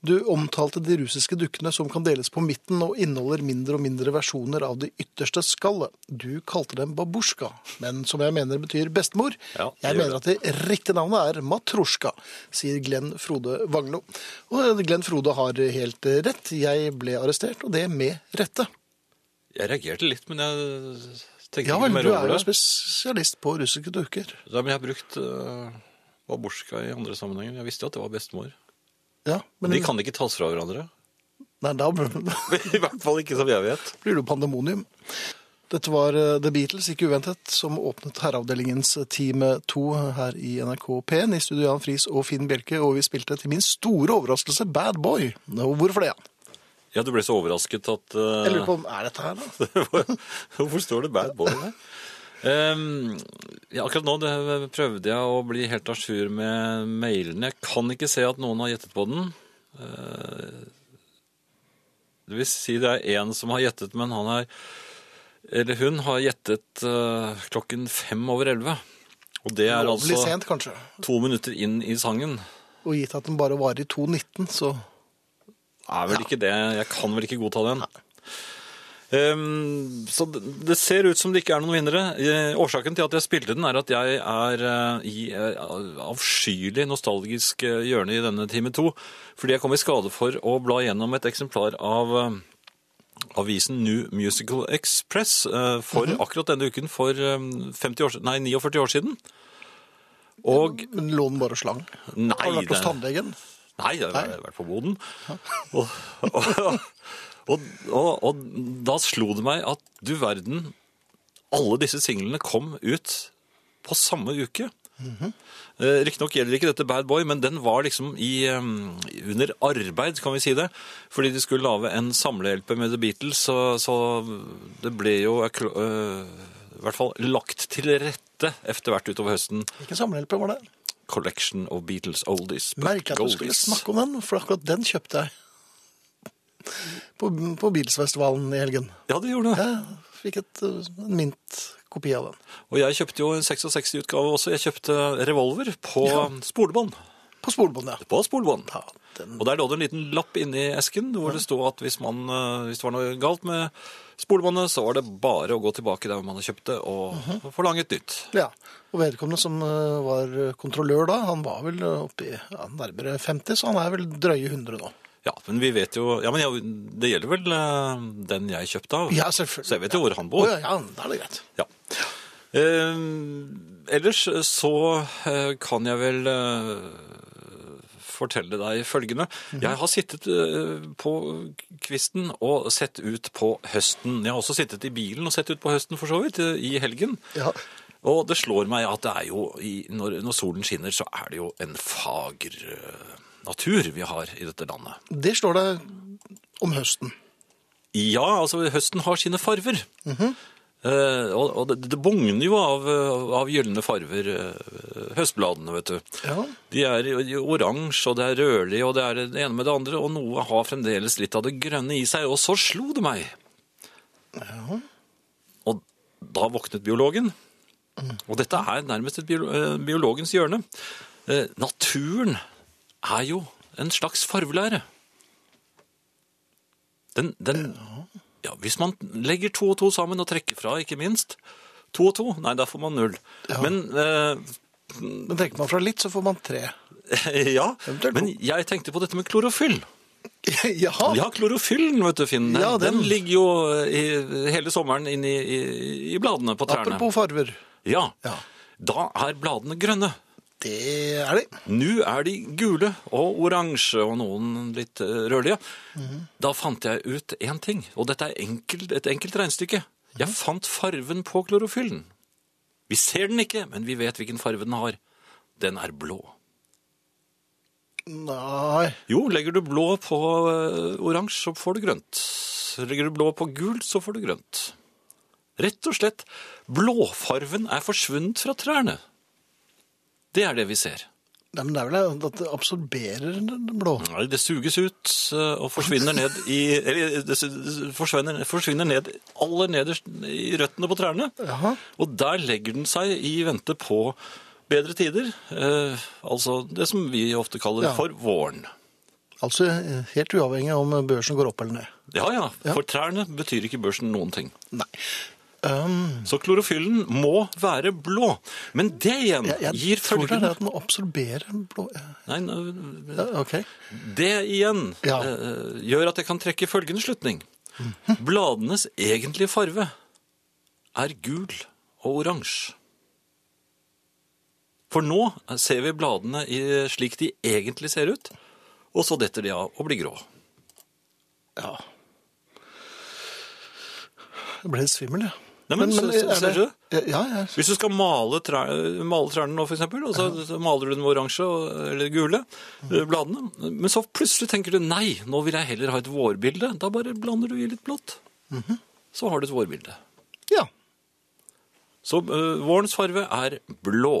Du omtalte de russiske dukkene som kan deles på midten og inneholder mindre og mindre versjoner av det ytterste skallet. Du kalte dem babusjka, men som jeg mener betyr bestemor. Ja, jeg mener at det riktige navnet er matrosjka, sier Glenn Frode Vaglo. Og Glenn Frode har helt rett. Jeg ble arrestert, og det med rette. Jeg reagerte litt, men jeg tenkte Ja vel, du er jo spesialist på russiske dukker. Ja, men jeg har brukt uh, babusjka i andre sammenhenger. Jeg visste jo at det var bestemor. Ja, men De kan ikke tas fra hverandre. Nei, da I hvert fall ikke som jeg vet. blir det jo pandemonium. Dette var eh, The Beatles, ikke uventet, som åpnet herreavdelingens time 2 her i NRK P1 i studio Jan Friis og Finn Bjelke, og vi spilte til min store overraskelse Bad Boy. Hvorfor det, Jan? Ja, du ble så overrasket at uh, Jeg lurer på om er dette her, da? Hvorfor står det bad boy der? Um, ja, akkurat nå det, prøvde jeg å bli helt à jour med mailene. Jeg kan ikke se at noen har gjettet på den. Uh, det vil si det er én som har gjettet, men han er Eller hun har gjettet uh, klokken fem over elleve. Og det er Lovlig altså sent, to minutter inn i sangen. Og gitt at den bare varer i 2.19, så er vel ikke det. Jeg kan vel ikke godta den. Um, så det, ser ut som det ikke er noen vinnere. Eh, årsaken til at jeg spilte den, er at jeg er eh, i eh, avskyelig nostalgisk hjørne i denne time to. Fordi jeg kom i skade for å bla gjennom et eksemplar av avisen New Musical Express for akkurat denne uken for eh, 50 år, nei, 49 år siden. Og lå den bare og slang? Nei, Har du vært hos tannlegen? Nei, jeg har vært på boden. Og, og, og, og, da slo det meg at du verden, alle disse singlene kom ut på samme uke. Eh, Riktignok gjelder ikke dette Bad Boy, men den var liksom i, under arbeid, kan vi si det. Fordi de skulle lage en samle-LP med The Beatles, så, så det ble jo eh, i hvert fall lagt til rette etter hvert utover høsten. Hvilken samlehjelper var det? Collection of Beatles Oldies but Merkelig at du skulle snakke om den, for akkurat den kjøpte jeg. På, på Bilsfestivalen i helgen. Ja, du gjorde det. Jeg fikk et, uh, en mint kopi av den. Og jeg kjøpte jo en 66-utgave også. Jeg kjøpte revolver på Ja. spolebånd. På spolebånd, ja. På spolebånd. ja den, Og der lå det en liten lapp inni esken hvor det stod at hvis, man, eh, hvis det var noe galt med spolebåndet, så var det bare å gå tilbake der man hadde kjøpt det og Mhm. forlange et nytt. ja. Og vedkommende som uh, var kontrollør da, han var vel oppi ja, nærmere 50, så han er vel drøye 100 nå. Ja, men vi vet jo Ja, men jeg, det gjelder vel eh, den jeg kjøpte av. Ja, selvfølgelig. Så jeg vet jo hvor han Å bor. ja, ja, da er det greit. Ja. Eh, ellers så eh, kan jeg vel eh, fortelle deg følgende. Jeg har sittet eh, på kvisten og sett ut på høsten. Jeg har også sittet i bilen og sett ut på høsten for så vidt, eh, i helgen. Ja. Og det slår meg at det er jo, i, når, når solen skinner, så er det jo en fager eh, natur vi har i dette landet. Det slår det om høsten. Ja, altså høsten har sine farver. Eh, og og det, det bugner jo av, av gylne farver, eh, høstbladene, vet du. Ja. De er oransje, og det er rødlig, og det er det ene med det andre, og noe har fremdeles litt av det grønne i seg, og så slo det meg. Ja. Og da våknet biologen. Og dette er nærmest et eh, biologens hjørne. Eh, naturen er jo en slags farvelære. Den, den, ja, hvis man legger to og to sammen og trekker fra, ikke minst, to og to, nei, da får man null. Ja. Men eh, Men trekker man fra litt, så får man tre. ja, men jeg tenkte på dette med klorofyll. Jaha. Ja, klorofyllen, vet du, Finn. Den, Ja, den- den ligger jo i, hele sommeren inne i, i, i bladene på trærne. Apropos farver. Ja, Ja. da er bladene grønne. Det er de. Nå er de gule og oransje og noen litt rødlige. Mm -hmm. Da fant jeg ut én ting, og dette er enkelt, et enkelt regnestykke. Jeg fant farven på klorofyllen. Vi ser den ikke, men vi vet hvilken farve den har. Den er blå. Nei. Jo, legger du blå på eh, oransje, så får du grønt. Legger du blå på gult, så får du grønt. Rett og slett, blåfarven er forsvunnet fra trærne. Det er det vi ser. Nei, men det er vel at det absorberer den blå. Nei, det suges ut eh, og forsvinner ned i Eller det forsvinner, forsvinner ned aller nederst i røttene på trærne. Jaha. Og der legger den seg i vente på bedre tider. Eh, altså det som vi ofte kaller Ja. for våren. Altså eh, helt uavhengig om børsen går opp eller ned. Ja, ja, Ja. for trærne betyr ikke børsen noen ting. Nei. Um, Så klorofyllen må være blå. Men det igjen jeg, jeg gir tror det er at den absorberer blå Nei, nå- okay. Det igjen Ja. uh, gjør at jeg kan trekke følgende slutning. Bladenes egentlige farve er gul og oransje. For nå ser vi bladene i, slik de egentlig ser ut, og så detter de av og blir grå. Ja. Jeg ble svimmel, jeg. Nei, men, men, men er ser du? Ja, ja. Hvis du skal male, trær, male trærne nå, eksempel, og så, ja. maler du dem oransje eller gule, mm. bladene, men så plutselig tenker du, nei, nå vil jeg heller ha et vårbilde. Da bare blander du i litt blått. Så har du et vårbilde. ja. Så uh, vårens farve er blå.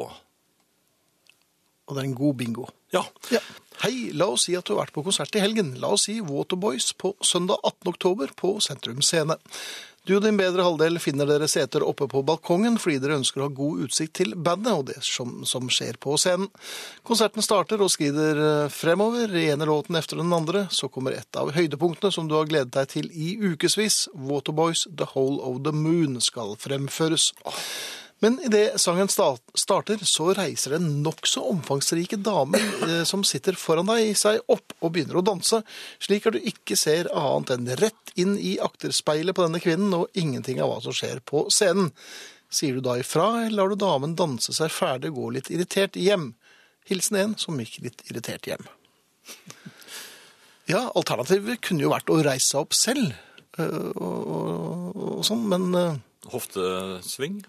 Og det er en god bingo. Ja. Ja. Hei, la oss si at du har vært på konsert i helgen. La oss si Waterboys på søndag 18. oktober på Sentrum Scene. Du og din bedre halvdel finner dere seter oppe på balkongen fordi dere ønsker å ha god utsikt til bandet og det som, som skjer på scenen. Konserten starter og skrider eh, fremover, ene låten efter den andre. Så kommer et av høydepunktene som du har gledet deg til i ukevis. Waterboys The Whole of the Moon skal fremføres. Men idet sangen starter, så reiser den nokså omfangsrike damen eh, som sitter foran deg, seg opp og begynner å danse, slik at du ikke ser annet enn rett inn i akterspeilet på denne kvinnen og ingenting av hva som skjer på scenen. Sier du da ifra, eller lar du damen danse seg ferdig og gå litt irritert hjem? Hilsen en som gikk litt irritert hjem. Ja, alternativet kunne jo vært å reise seg opp selv, eh, og, og, og sånn, men eh, Hoftesving.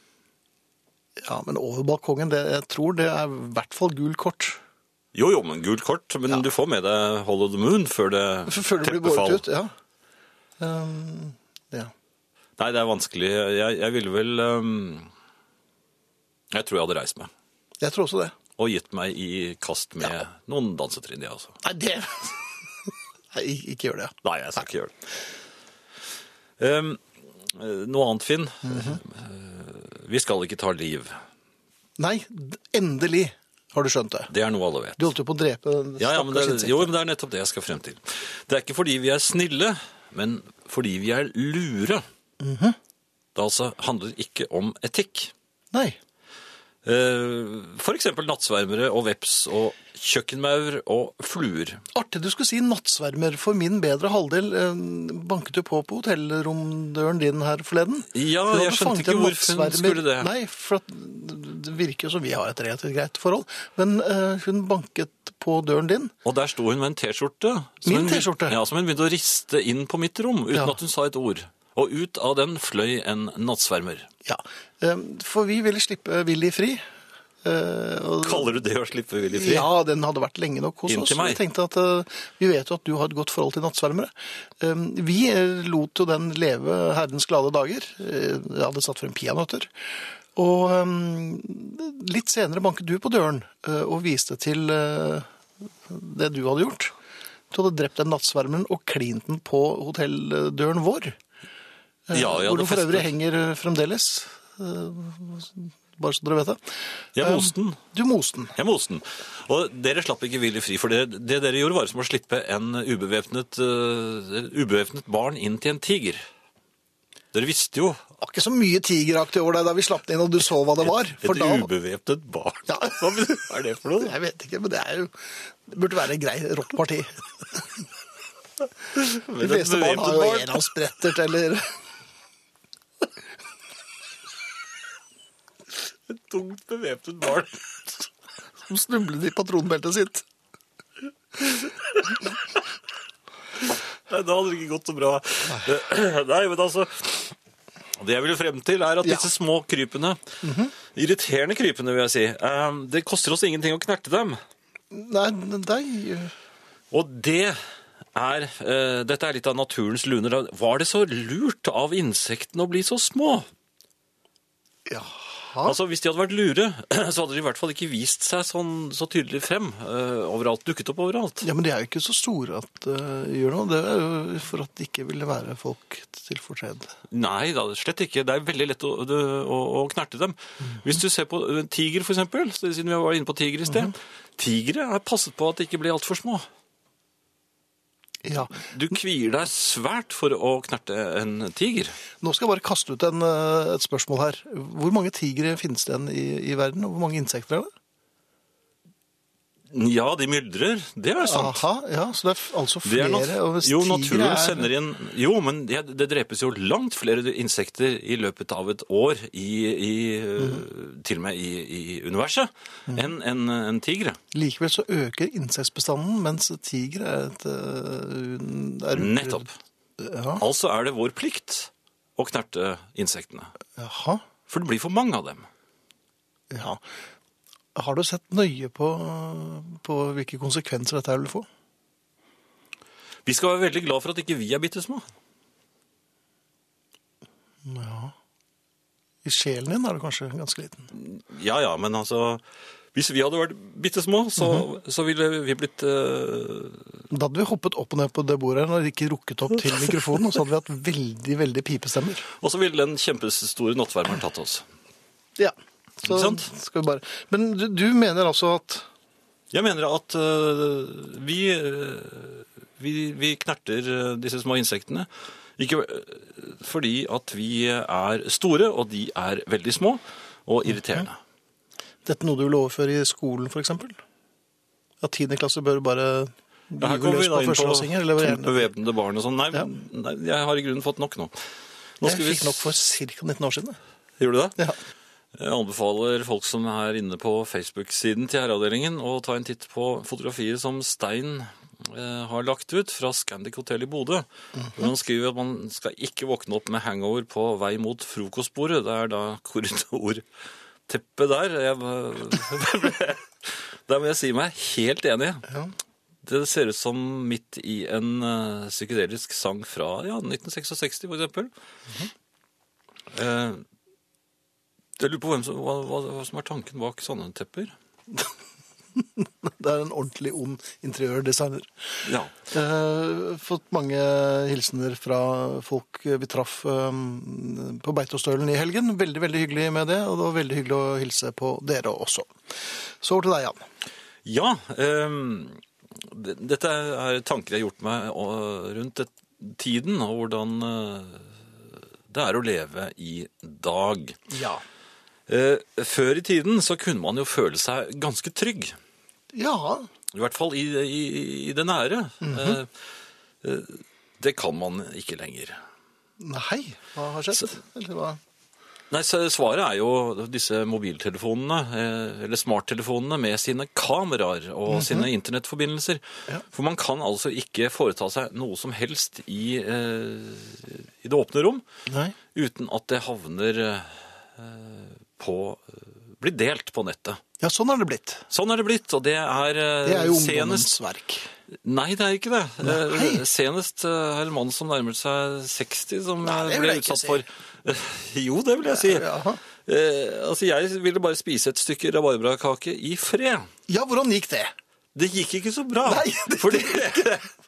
Ja, men over balkongen, det, jeg tror det er i hvert fall gul kort. Jo, jo, men gult kort. Men du får med deg Hollow the Moon før det Før det blir båret ut, ja. Um, ja. Nei, det er vanskelig. Jeg, jeg ville vel um, Jeg tror jeg hadde reist meg. Jeg tror også det. Og gitt meg i kast med noen dansetrinn, jeg også. Nei, det Nei, ikke gjør det. Nei, jeg skal ikke gjøre det. Um, eh, noe annet, Finn. Mm Eh, Vi skal ikke ta liv. Nei, endelig har du skjønt det. Det er noe alle vet. Du holdt jo på å drepe den Ja, ja, men det, er- jo, men det er nettopp det jeg skal frem til. Det er ikke fordi vi er snille, men fordi vi er lure. Mhm. Det altså handler ikke om etikk. Nei. Eh, eksempel nattsvermere og veps og kjøkkenmaur og fluer. Artig du skulle si nattsvermer, for min bedre halvdel eh, banket jo på på hotellromdøren din her forleden. Ja, jeg skjønte ikke hvorfor hun skulle det. Nei, for at det virker jo som vi har et relativt greit forhold. Men eh, hun banket på døren din. Og der sto hun med en T-skjorte. Min T-skjorte? Ja, som hun begynte å riste inn på mitt rom, uten Ja. at hun sa et ord. Og ut av den fløy en nattsvermer. Ja, eh, for vi ville slippe Willy fri. Eh, og- Kaller du det å slippe Willy fri? Ja, den hadde vært lenge nok hos oss. meg. Vi tenkte at eh, vi vet jo at du har et godt forhold til nattsvermere. Vi lot jo den leve herrens glade dager. Jeg hadde satt frem peanøtter. Og litt senere banket du på døren og viste til det du hadde gjort. Du hadde drept den nattsvermeren og klint den på hotelldøren vår. Eh, Ja, hvor hadde den for øvrig henger eh, fremdeles. Eh, bare så dere vet det. Jeg moste den. Du moste den. Jeg moste den. Og dere slapp ikke villig fri, for det, det dere gjorde var som å slippe en ubevæpnet, uh, ubevæpnet barn inn til en tiger. Dere visste jo Det var ikke så mye tigeraktig over deg da vi slapp den inn og du så hva det var. et et da, ubevæpnet barn. Ja. Hva er det for noe? jeg vet ikke, men det er jo Det burde være et greit rått parti. De fleste barn har jo enhåndsbrettert eller Et tungt bevæpnet barn som snublet i patronbeltet sitt. Nei, da hadde det ikke gått så bra. Nei, men altså Det jeg vil frem til, er at Ja. disse små krypene, irriterende krypene, vil jeg si, eh, det koster oss ingenting å knerte dem. Nei, nei Og det er eh, Dette er litt av naturens luner. Var det så lurt av insektene å bli så små? Jaha. Altså, Hvis de hadde vært lure, så hadde de i hvert fall ikke vist seg sånn, så tydelig frem Uh, overalt. Dukket opp overalt. Ja, men de er jo ikke så store at uh, gjør noe. Det er jo for at det ikke ville være folk til fortred. Nei, da, slett ikke. Det er veldig lett å, å, å knerte dem. Hvis du ser på en tiger, for eksempel, siden vi var inne på tiger i sted. Tigre er passet på at de ikke blir altfor små. Ja. Du kvier deg svært for å knerte en tiger. Nå skal jeg bare kaste ut en, eh, et spørsmål her. Hvor mange tigre finnes det igjen i, i verden, og hvor mange insekter er det? Ja, de myldrer. Det er sant. Aha, ja, så det er altså flere er nat jo, naturen er- sender inn Jo, men det, det drepes jo langt flere insekter i løpet av et år i, i mm. til og med i, i universet enn en, en tigre. Likevel så øker insektbestanden, mens tigre er et uh, er Nettopp. Ja, Altså er det vår plikt å knerte insektene. jaha. For det blir for mange av dem. Ja. Har du sett nøye på, på hvilke konsekvenser dette vil få? Vi skal være veldig glad for at ikke vi er bitte små. Ja. I sjelen din er du kanskje ganske liten. Ja ja, men altså Hvis vi hadde vært bitte små, så, så ville vi blitt uh... Da hadde vi hoppet opp og ned på det bordet og ikke rukket opp til mikrofonen, og så hadde vi hatt veldig, veldig pipestemmer. Og så ville den kjempestore nattvarmeren tatt oss. Ja. Så skal vi bare... Men du, du mener altså at Jeg mener at øh, vi, øh, vi, vi knerter øh, disse små insektene ikke øh, fordi at vi er store, og de er veldig små og irriterende. dette er noe du vil overføre i skolen, eksempel? At tiendeklasse bør bare Ja, her kommer vi da på inn på bevæpnede barn og sånn. Nei, Ja. nei, jeg har i grunnen fått nok nå. nå Jeg fikk vi nok for ca. 19 år siden. Gjorde du det? Ja. Jeg anbefaler folk som er inne på Facebook-siden til herreavdelingen å ta en titt på fotografiet som Stein eh, har lagt ut fra Scandic Hotel i Bodø. Hvor han skriver at man skal ikke våkne opp med hangover på vei mot frokostbordet. Det er da korridorteppet der. Jeg, der må jeg si meg helt enig. Ja. Det ser ut som midt i en eh, psykedelisk sang fra ja, 1966, for eksempel. Eh, jeg lurer på hvem som, hva, hva, hva som er tanken bak sånne tepper. Det er en ordentlig ond interiørdesigner. Ja. Eh, fått mange hilsener fra folk vi traff eh, på Beitostølen i helgen. Veldig veldig hyggelig med det, og det var veldig hyggelig å hilse på dere også. Så over til deg, Jan. Ja, ehm, dette er tanker jeg har gjort meg rundt tiden, og hvordan eh, det er å leve i dag. Ja. Eh, Før i tiden så kunne man jo føle seg ganske trygg. Ja. I hvert fall i, i, i det nære. Mm -hmm. Det kan man ikke lenger. Nei, hva har skjedd? Eller hva? Nei, så Svaret er jo disse mobiltelefonene, eller smarttelefonene med sine kameraer og sine internettforbindelser. Ja. For man kan altså ikke foreta seg noe som helst i, eh, i det åpne rom Nei. uten at det havner eh, på blitt delt på nettet. Ja, sånn er det blitt. Sånn er det blitt, og det er, eh, Det er jo senest ungdommens verk. Nei, det er ikke det. Eh, Nei. Senest eh, er en mann som nærmet seg 60, som Nei, eh, det ble utsatt si. for Jo, det vil jeg si. Ja, Eh, altså, Jeg ville bare spise et stykke rabarbrakake i fred. Ja, hvordan gikk det? Det gikk ikke så bra. Nei, det fordi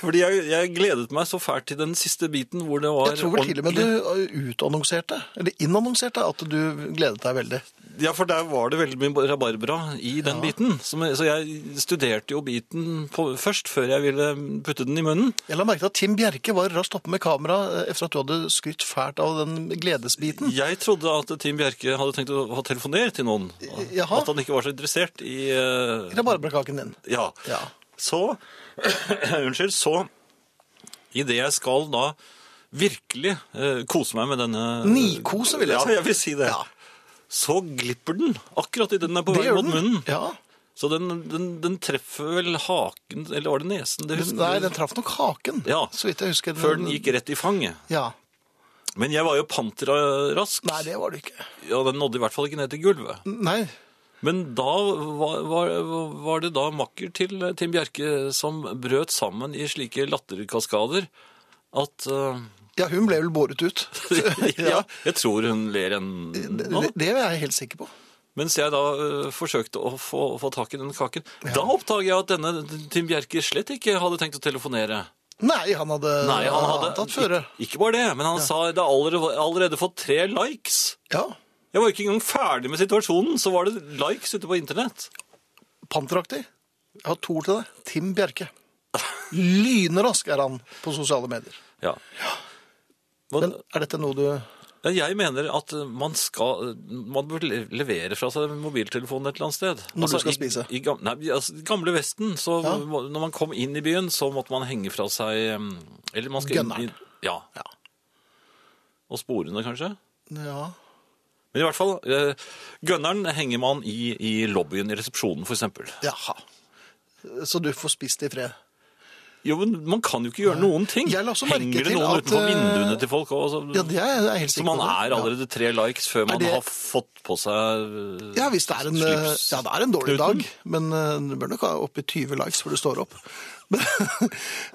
fordi jeg, jeg gledet meg så fælt til den siste biten hvor det var Jeg tror vel til og med du utannonserte, eller innannonserte, at du gledet deg veldig. Ja, for der var det veldig mye rabarbra i den biten. Så jeg studerte jo biten på, først, før jeg ville putte den i munnen. Jeg la merke til at Tim Bjerke var raskt oppe med kamera etter efter at du hadde skrytt fælt av den gledesbiten. Jeg trodde at Tim Bjerke hadde tenkt å ha telefonert til noen. Jaha. At han ikke var så interessert i uh... Din. Ja. Ja. Så Unnskyld. Så idet jeg skal da virkelig eh, kose meg med denne Nikose, vil jeg si. Ja, jeg vil si det. Ja. Så glipper den akkurat idet den er på vei mot munnen. Ja. Så den, den, den treffer vel haken, eller var det nesen? Det Nei, den traff nok haken, Ja. så vidt jeg husker. Før den gikk rett i fanget. Ja. Men jeg var jo panterrask. Nei, det var det ikke. Ja, den nådde i hvert fall ikke ned til gulvet. Nei, Men da var, var, var det da makker til Tim Bjerke som brøt sammen i slike latterkaskader at uh... ja, hun ble vel båret ut. ja, jeg tror hun ler en nå. det, det er jeg helt sikker på. Mens jeg da uh, forsøkte å få, få tak i den kaken. Da oppdager jeg at denne Tim Bjerke slett ikke hadde tenkt å telefonere. Nei, han hadde, Nei, han hadde tatt føre. Ikke, ikke bare det, men han sa det allerede, allerede fått tre likes. Ja, Jeg var ikke engang ferdig med situasjonen, så var det likes ute på internett. panteraktig. Jeg har to ord til deg. Tim Bjerke. Lynrask er han på sosiale medier. Ja. Men er dette noe du Jeg mener at man skal Man bør levere fra seg mobiltelefonen et eller annet sted. Altså, Når du skal spise? I, gam- nei, altså, gamle Vesten, så Ja. når man kom inn i byen, så måtte man henge fra seg em, Eller man skal inn Gunneren. i Ja. Ja. Og sporene, kanskje. Ja. Men i hvert fall, gønneren henger man i, i lobbyen i resepsjonen, eksempel. Jaha. Så du får spist i fred. Jo, men man kan jo ikke gjøre noen ting. Jeg også merke Henger det til noen at, utenfor eh, vinduene til folk også? Ja, det er jeg helt Så man er allerede tre likes før man det- har fått på seg eh, Ja, hvis det er en, eh, ja, det er en dårlig dag, men du bør nok ha oppi 20 likes før du står opp. Men,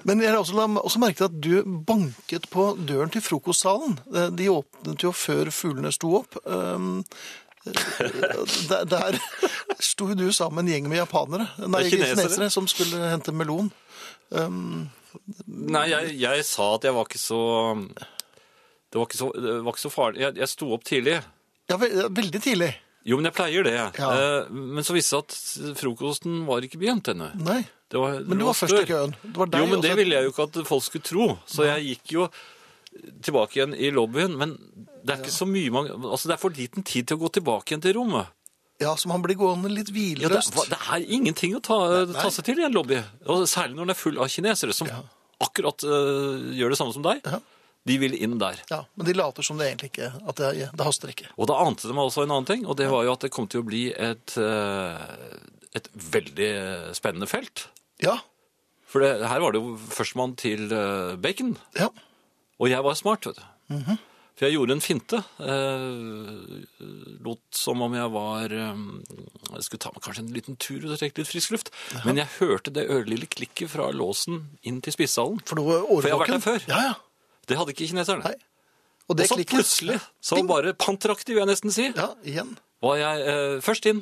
men jeg har også, også merket at du banket på døren til frokostsalen. De åpnet jo før fuglene sto opp. Um, eh, Der, der sto du sammen med en gjeng med japanere, nei, er kinesere. kinesere, som skulle hente melon. Nei, jeg, jeg sa at jeg var ikke så Det var ikke så, var ikke så farlig. Jeg, jeg sto opp tidlig. Ja, ve veldig tidlig. Jo, men jeg pleier det. Ja. Eh, Men så viste det seg at frokosten var ikke begynt ennå. Nei, Det var- men du det var først i køen. Var Jo, men det ville jeg jo ikke at folk skulle tro. Så jeg gikk jo tilbake igjen i lobbyen. Men det er ikke så mye man Altså, det er for liten tid til å gå tilbake igjen til rommet. Ja, så man blir gående litt Ja, det, hvileløst. det er ingenting å ta, ta seg til i en lobby. Og særlig når den er full av kinesere som akkurat uh, gjør det samme som deg. Ja. De vil inn der. Ja, men de later som det egentlig ikke, at det, det haster ikke. Og da ante de meg også en annen ting, og det var jo at det kom til å bli et, øh, et veldig spennende felt. Ja, For det, her var det jo førstemann til øh, bacon, ja. og jeg var smart, vet du. For jeg gjorde en finte. Eh, lot som om jeg var eh, Jeg skulle ta meg kanskje en liten tur ut og trekke litt frisk luft. Men jeg hørte det ørlille klikket fra låsen inn til spisesalen. For For jeg har vært der før. Ja, ja. Det hadde ikke kineserne. Nei. Og Og så klikket plutselig, så Ding. bare panteraktig, vil jeg nesten si, Ja, igjen. var jeg eh, først inn.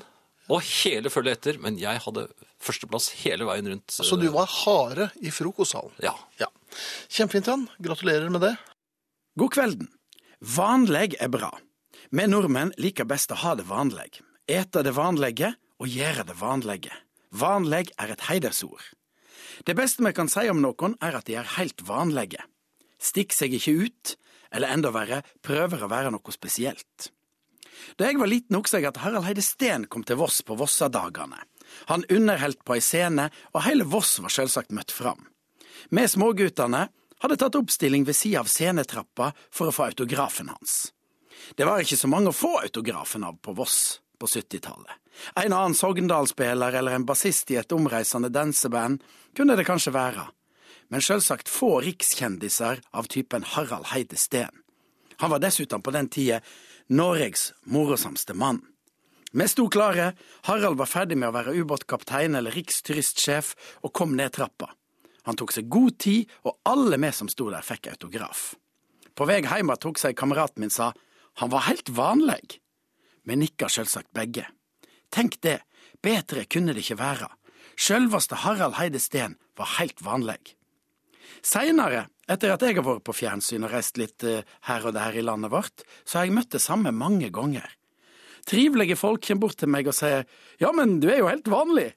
Og hele følget etter. Men jeg hadde førsteplass hele veien rundt. Så du var hare i frokostsalen. Ja. Ja. Kjempefint, Jan. Gratulerer med det. God kvelden. Vanleg er bra. Vi nordmenn liker best å ha det vanleg. Ete det vanlige og gjøre det vanlige. Vanleg er et heidersord. Det beste vi kan si om noen, er at de er helt vanlige. Stikk seg ikke ut, eller enda verre, prøver å være noe spesielt. Da jeg var liten, husker jeg at Harald Heide Steen kom til Voss på Vossadagene. Han underholdt på ei scene, og hele Voss var selvsagt møtt fram. Vi småguttene hadde tatt oppstilling ved sida av scenetrappa for å få autografen hans. Det var ikke så mange å få autografen av på Voss på 70-tallet. En annen Sogndal-spiller eller en bassist i et omreisende danseband kunne det kanskje være, men selvsagt få rikskjendiser av typen Harald Heide Steen. Han var dessuten på den tida Norges morosamste mann. Vi sto klare, Harald var ferdig med å være ubåtkaptein eller riksturistsjef og kom ned trappa. Han tok seg god tid, og alle vi som sto der fikk autograf. På vei hjem tok seg kameraten min sa han var helt vanlig. Vi nikka selvsagt begge. Tenk det, bedre kunne det ikke være. Sjølveste Harald Heide Steen var helt vanlig. Seinere, etter at jeg har vært på fjernsyn og reist litt eh, her og der i landet vårt, så har jeg møtt det samme mange ganger. Trivelige folk kommer bort til meg og sier ja, men du er jo helt vanlig.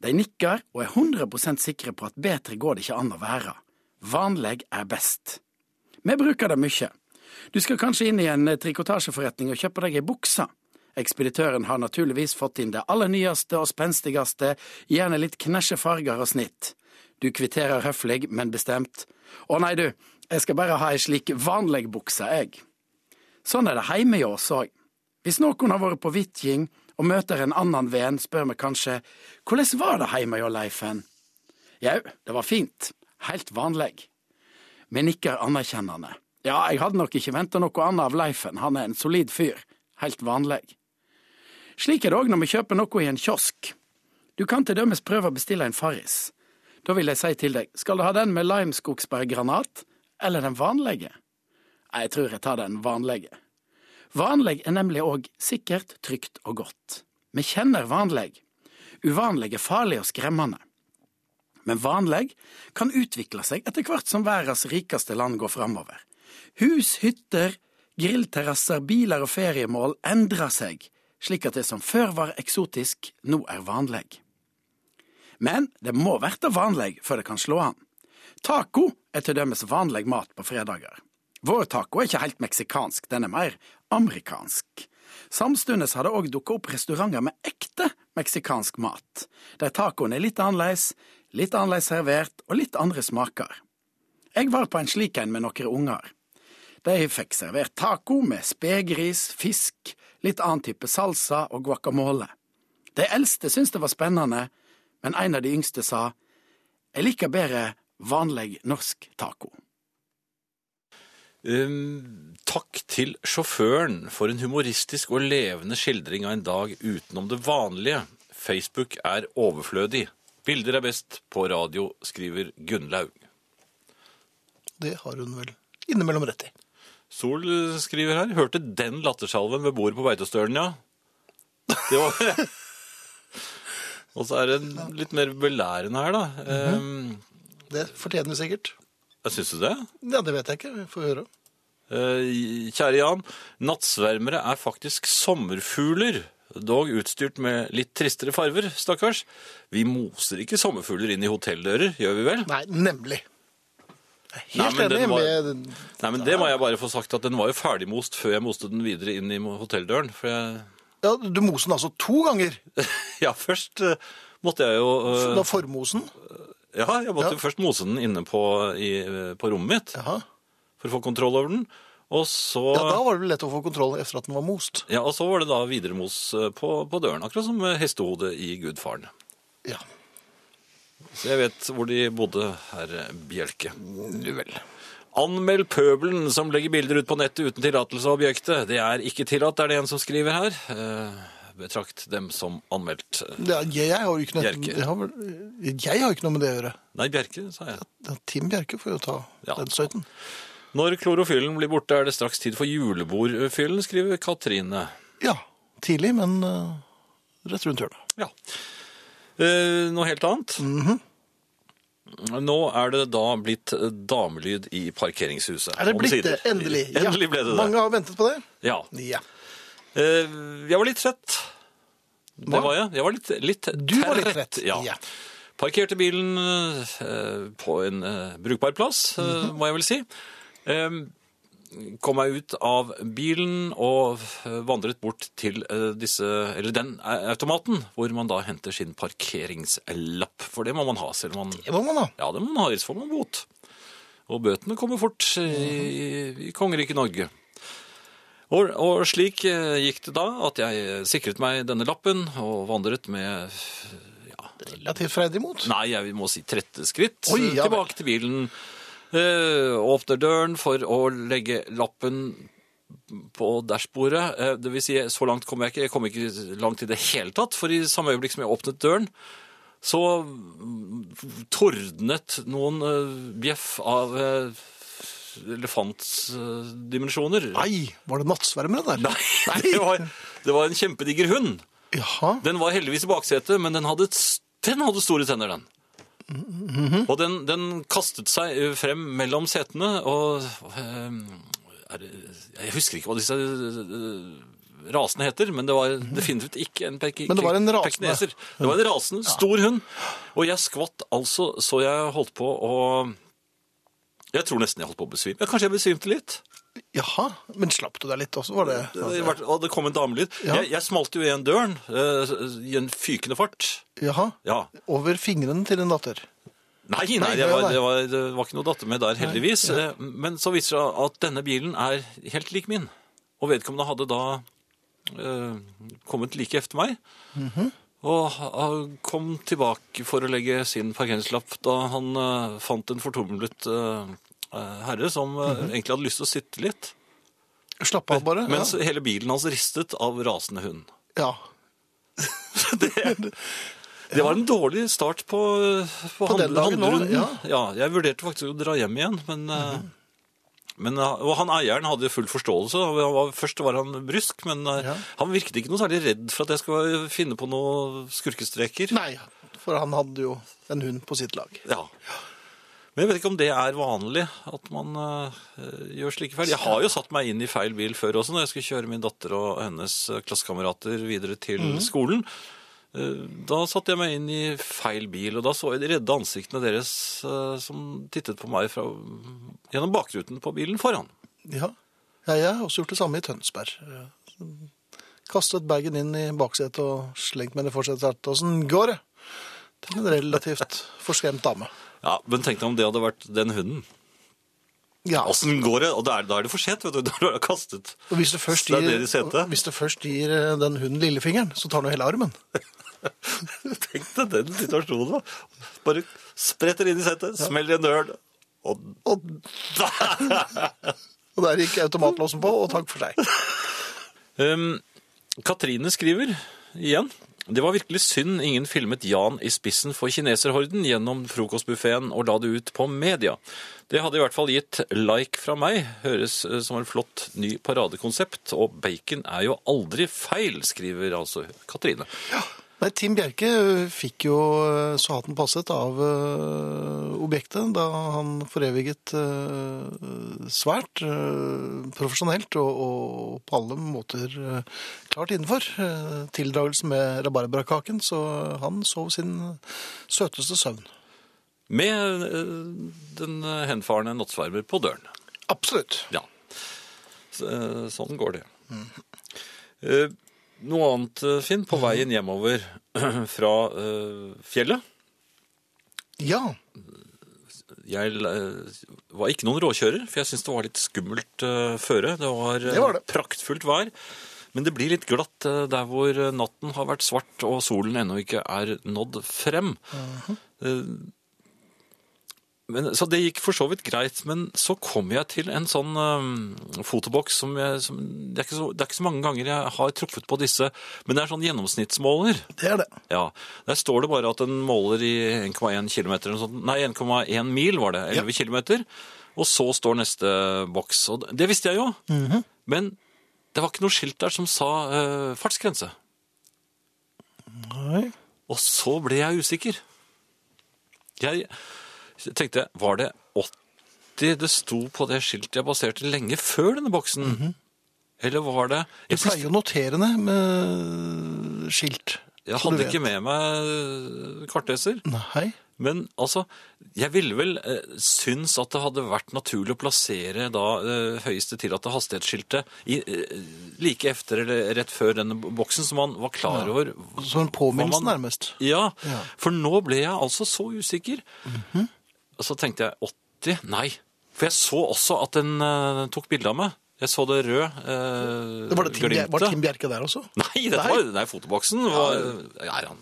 De nikker og er 100% sikre på at bedre går det ikke an å være. Vanlig er best. Vi bruker det mye. Du skal kanskje inn i en eh, trikotasjeforretning og kjøpe deg ei bukse. Ekspeditøren har naturligvis fått inn det aller nyeste og spenstigste, gjerne litt knæsje farger og snitt. Du kvitterer høflig, men bestemt. Å nei, du, jeg skal bare ha ei slik vanlig bukse, jeg. Sånn er det heime hjå oss òg. Hvis noen har vært på vitjing og møter en annen venn, spør vi kanskje hvordan var det hjemme hos Leifen? Jau, det var fint, helt vanlig. Vi nikker anerkjennende. Ja, jeg hadde nok ikke venta noe annet av Leifen, han er en solid fyr, helt vanlig. Slik er det òg når vi kjøper noe i en kiosk. Du kan til dømes prøve å bestille en Farris. Da vil jeg si til deg, skal du ha den med limeskogsbærgranat, eller den vanlige? Jeg tror jeg tar den vanlige. Vanlig er nemlig òg sikkert, trygt og godt. Vi kjenner vanlig. Uvanlig er farlig og skremmende. Men vanlig kan utvikle seg etter hvert som verdens rikeste land går framover. Hus, hytter, grillterrasser, biler og feriemål endrer seg, slik at det som før var eksotisk, nå er vanlig. Men det må verte vanlig før det kan slå an. Taco er til dømes vanlig mat på fredager. Vår taco er ikke helt meksikansk, den er mer amerikansk. Samtidig har det òg dukket opp restauranter med ekte meksikansk mat, der tacoen er litt annerledes, litt annerledes servert og litt andre smaker. Jeg var på en slik en med noen unger. De fikk servert taco med spegris, fisk, litt annen type salsa og guacamole. De eldste syntes det var spennende, men en av de yngste sa jeg liker bedre vanlig norsk taco. Um, takk til sjåføren for en humoristisk og levende skildring av en dag utenom det vanlige. Facebook er overflødig. Bilder er best på radio, skriver Gunnlaug. Det har hun vel innimellom rett i. Sol skriver her. Hørte den lattersalven ved bordet på Beitostølen, ja. Det var... Og så er det litt mer belærende her, da. Um, Det fortjener vi sikkert. Syns du det? Ja, det vet jeg ikke. Vi får høre. Eh, Kjære Jan, nattsvermere er faktisk sommerfugler, dog utstyrt med litt tristere farver, stakkars. Vi moser ikke sommerfugler inn i hotelldører, gjør vi vel? Nei, nemlig. Jeg er Helt nei, enig var- med Nei, men det må jeg bare få sagt at den var jo ferdigmost før jeg moste den videre inn i hotelldøren. For jeg, ja, Du moste den altså to ganger. ja, først eh, måtte jeg jo uh... Da formosen. Ja, jeg måtte Ja. først mose den inne på, i, eh, på rommet mitt Jaha. for å få kontroll over den. Og så, Ja, da var det lett å få kontroll etter at den var most. ja, og så var det da videremos eh, på, på døren, akkurat som hestehodet i Gudfaren. Ja, Så jeg vet hvor de bodde, herr Bjelke. du vel. Anmeld pøbelen som legger bilder ut på nettet uten tillatelse av objektet. Det er ikke tillatt, er det en som skriver her. Eh, betrakt dem som anmeldt. Ja, jeg, har jo ikke noe, Bjerke. jeg, har jeg har ikke noe med det å gjøre. Nei, Bjerke, sa jeg. Ja, Tim Bjerke får jo ta Ja. den støyten. Når klorofyllen blir borte, er det straks tid for julebordfyllen, skriver Katrine. Ja, tidlig, men uh, rett rundt hjørnet. Ja. Uh, noe helt annet. Mhm. Nå er det da blitt damelyd i parkeringshuset. Er det blitt det? Endelig. Ja. Endelig ble det det. Mange har ventet på det. Ja. Ja. Eh, jeg var litt trett. Det Hva? var jeg. Jeg var litt, litt Du var litt trett. Ja. Ja. Parkerte bilen eh, på en eh, brukbar plass, Mhm. må jeg vel si. Kom meg ut av bilen og vandret bort til disse, eller den automaten, hvor man da henter sin parkeringslapp. For det må man ha, selv om man Det må man ha. Ja, det må man ha, ellers får man bot. Og bøtene kommer fort i, i kongeriket Norge. Og, og slik eh, gikk det da at jeg sikret meg denne lappen og vandret med ja, Relativt freidig mot. Nei, jeg må si 30 skritt Oi, ja tilbake til bilen. Uh, åpner døren for å legge lappen på dashbordet. Uh, det vil si, så langt kom jeg ikke. Jeg kom ikke langt i det hele tatt, for i samme øyeblikk som jeg åpnet døren, så mm, tordnet noen uh, bjeff av eh, elefantdimensjoner. Nei, var det nattsvermere der? Nei, det var, det var en kjempediger hund. Jaha. Den var heldigvis i baksetet, men den hadde, den hadde store tenner, den. Og den, den kastet seg eh, frem mellom setene, og eh, er, det- Jeg husker ikke hva disse eh, rasene heter, men det var definitivt ikke en pek Men det var en rasende. Det var en rasende, stor hund. Og jeg skvatt altså så jeg holdt på å Jeg tror nesten jeg holdt på å besvime. Ja, Kanskje jeg besvimte litt? Jaha, men slapp du deg litt også, var det? Det, var- og det kom en damelyd. Ja. Jeg, jeg smalt jo igjen døren eh, i en fykende fart. Jaha, Ja. over fingrene til en datter. Nei, nei, Nei, det, var, nei. det, var, det var ikke noe datter med der, heldigvis. Eh, Men så viser det seg at denne bilen er helt lik min. Og vedkommende hadde da eh, kommet like efter meg. Og ha- kom tilbake for å legge sin parkeringslapp da han eh, fant en fortumlet eh, eh, herre som eh, egentlig hadde lyst til å sitte litt. Slapp av bare. Mens hele bilen hans ristet av rasende hund. Ja. Det var en dårlig start på, på, På handlerunden. ja. Ja, jeg vurderte faktisk å dra hjem igjen, men, eh, men eh, Og han eieren hadde full forståelse. Var, først var han brysk, men eh, Ja. han virket ikke noe særlig redd for at jeg skulle finne på noen skurkestreker. Nei, for han hadde jo en hund på sitt lag. Ja. Men jeg vet ikke om det er vanlig at man uh, gjør slike feil. Jeg har jo satt meg inn i feil bil før også, når jeg skulle kjøre min datter og hennes eh, klassekamerater videre til mm. skolen. Eh, Da satte jeg meg inn i feil bil, og da så jeg de redde ansiktene deres eh, som tittet på meg fra, gjennom bakruten på bilen foran. Ja. ja, jeg har også gjort det samme i Tønsberg. Kastet bagen inn i baksetet og slengt meg det fortsatt. Åssen går det? Til en relativt forskremt dame. Ja, Men tenk deg om det hadde vært den hunden. Ja, Åssen går det? Og da er, da er det for sent, vet du. Da har du kastet. og hvis du først gir, setet. hvis du først gir eh, den hunden lillefingeren, så tar den jo hele armen. Tenk deg den situasjonen, da. Bare spretter inn i setet, smeller en dør, og Og, og der gikk automatlåsen på, og takk for seg. Um, Katrine skriver igjen. Det var virkelig synd ingen filmet Jan i spissen for kineserhorden gjennom frokostbuffeen og la det ut på media. Det hadde i hvert fall gitt like fra meg. Høres eh, som en flott ny paradekonsept. Og bacon er jo aldri feil, skriver altså Katrine. Nei, Tim Bjerke fikk jo ø, så hatten passet av ø, objektet da han foreviget svært profesjonelt og, og på alle måter klart innenfor tildragelsen med rabarbrakaken, så han sov sin søteste søvn. Med den henfarne nattsvermer på døren. Absolutt. Ja. Så, Sånn går det. Eh, Noe annet, eh, Finn, på veien hjemover fra eh, fjellet. Ja, Jeg eh, var ikke noen råkjører, for jeg syntes det var litt skummelt føre. Det var, Det var det. praktfullt vær. Men det blir litt glatt der hvor natten har vært svart og solen ennå ikke er nådd frem. Eh, men, så det gikk for så vidt greit, men så kom jeg til en sånn um, fotoboks som, jeg, som det, er så, det er ikke så mange ganger jeg har truffet på disse, men det er sånn gjennomsnittsmåler. det er det. Ja, Der står det bare at den måler i 1,1 km, eller noe sånt. nei 1,1 mil var det, 11 km. Og så står neste boks. Og det visste jeg jo, men det var ikke noe skilt der som sa uh, fartsgrense. Nei. Og så ble jeg usikker. Jeg tenkte, jeg, var det 80 det sto på det skiltet jeg baserte lenge før denne boksen? Eller var det Du pleier å notere det med skilt. jeg hadde ikke med meg kartleser. Nei. Men altså, jeg ville vel eh, synes at det hadde vært naturlig å plassere da eh, høyeste tillatte hastighetsskiltet i, eh, like efter eller rett før denne boksen, så man var klar over Som en påminnelse, nærmest. Ja, Ja. for nå ble jeg altså så usikker. Og så tenkte jeg 80? Nei. For jeg så også at den eh, tok bilde av meg. Jeg så det røde Det var, det Tim, Bjer- var Tim Bjerke der også? Nei, dette Nei. var nei, fotoboksen. Var, er han,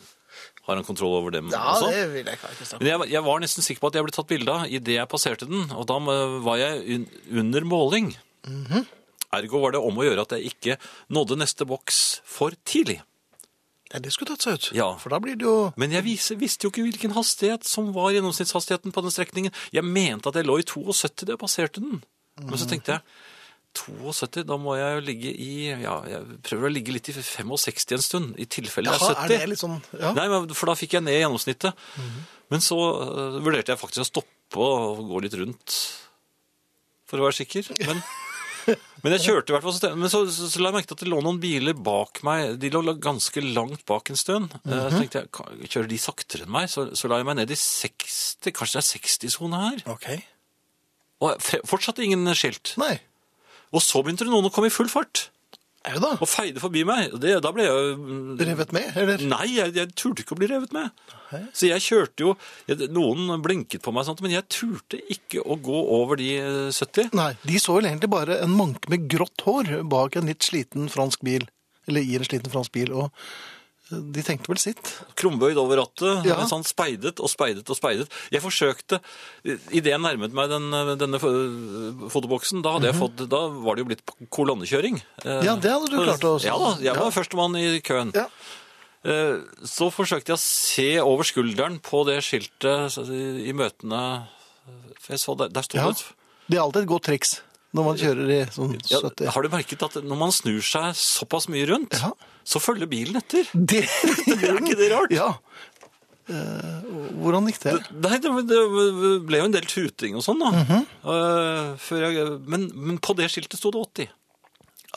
har han kontroll over dem Ja, også? vil jeg ikke Men jeg, jeg var nesten sikker på at jeg ble tatt bilde av idet jeg passerte den, og da eh, var jeg un, under måling. Ergo var det om å gjøre at jeg ikke nådde neste boks for tidlig. Ja, det skulle tatt seg ut. Ja. For da blir det jo Men jeg vis, visste jo ikke hvilken hastighet som var gjennomsnittshastigheten på den strekningen. Jeg mente at jeg lå i 72 da jeg passerte den. Men så tenkte jeg 72, da må jeg jo ligge i Ja, jeg prøver å ligge litt i 65 en stund, i tilfelle jeg er er det litt sånn ja. Nei, men, for da fikk jeg ned gjennomsnittet. Men så uh, vurderte jeg faktisk å stoppe og gå litt rundt for å være sikker. Men, men jeg kjørte i hvert fall. Men så, så, så la jeg merke til at det lå noen biler bak meg. De lå ganske langt bak en stund. Eh, Så tenkte jeg, kjører de saktere enn meg? Så, så la jeg meg ned i 60, kanskje det er 60-sone her. Ok. Og fortsatt ingen skilt. Nei. Og så begynte det noen å komme i full fart Da? og feide forbi meg. Det, da ble jeg jo Revet med, eller? Nei, jeg, jeg turte ikke å bli revet med. Så jeg kjørte jo jeg, Noen blinket på meg, sånt, men jeg turte ikke å gå over de eh, 70. Nei, de så vel egentlig bare en manke med grått hår bak en litt sliten fransk bil. eller i en sliten fransk bil, og eh, de tenkte vel sitt. Krumbøyd over rattet, Ja. mens han speidet og speidet og speidet. Jeg forsøkte, idet jeg nærmet meg den, denne fotoboksen, da, hadde jeg fått, da var det jo blitt kolonnekjøring. Eh. Ja, det hadde du klart å- Ja da, jeg var Ja. førstemann i køen. Ja. Eh, Så forsøkte jeg å se over skulderen på det skiltet i møtene. For jeg så der, der sto det Det er alltid et godt triks når man kjører i sånn ja, 70. Har du merket at når man snur seg såpass mye rundt, Ja. så følger bilen etter? Det, Er ikke det rart? Ja. Uh, hvordan gikk det? Nei, det, det ble jo en del tuting og sånn, da. Mhm. Eh, før jeg, men, men på det skiltet sto det 80.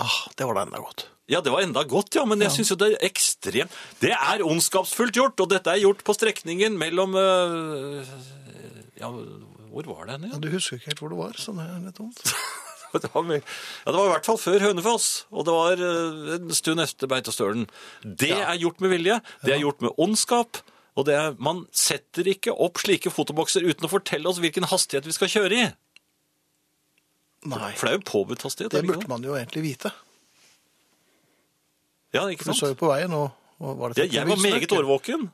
Ah, det var da enda godt. Ja, det var enda godt, ja, men jeg synes jo det er ekstremt Det er ondskapsfullt gjort, og dette er gjort på strekningen mellom uh, Ja, hvor var det hen? Ja, Ja? du husker ikke helt hvor det var, så det er litt dumt. Det var, ja, det var i hvert fall før Hønefoss, og det var eh, en stund etter Beitostølen. Det er gjort med vilje, det er gjort med ondskap, og det er, man setter ikke opp slike fotobokser uten å fortelle oss hvilken hastighet vi skal kjøre i. Nei, For det er jo påbudt hastighet. det burde man jo egentlig vite. Ja, ikke sant? Du så jo på veien, og, og var det Ja, jeg var meget årvåken,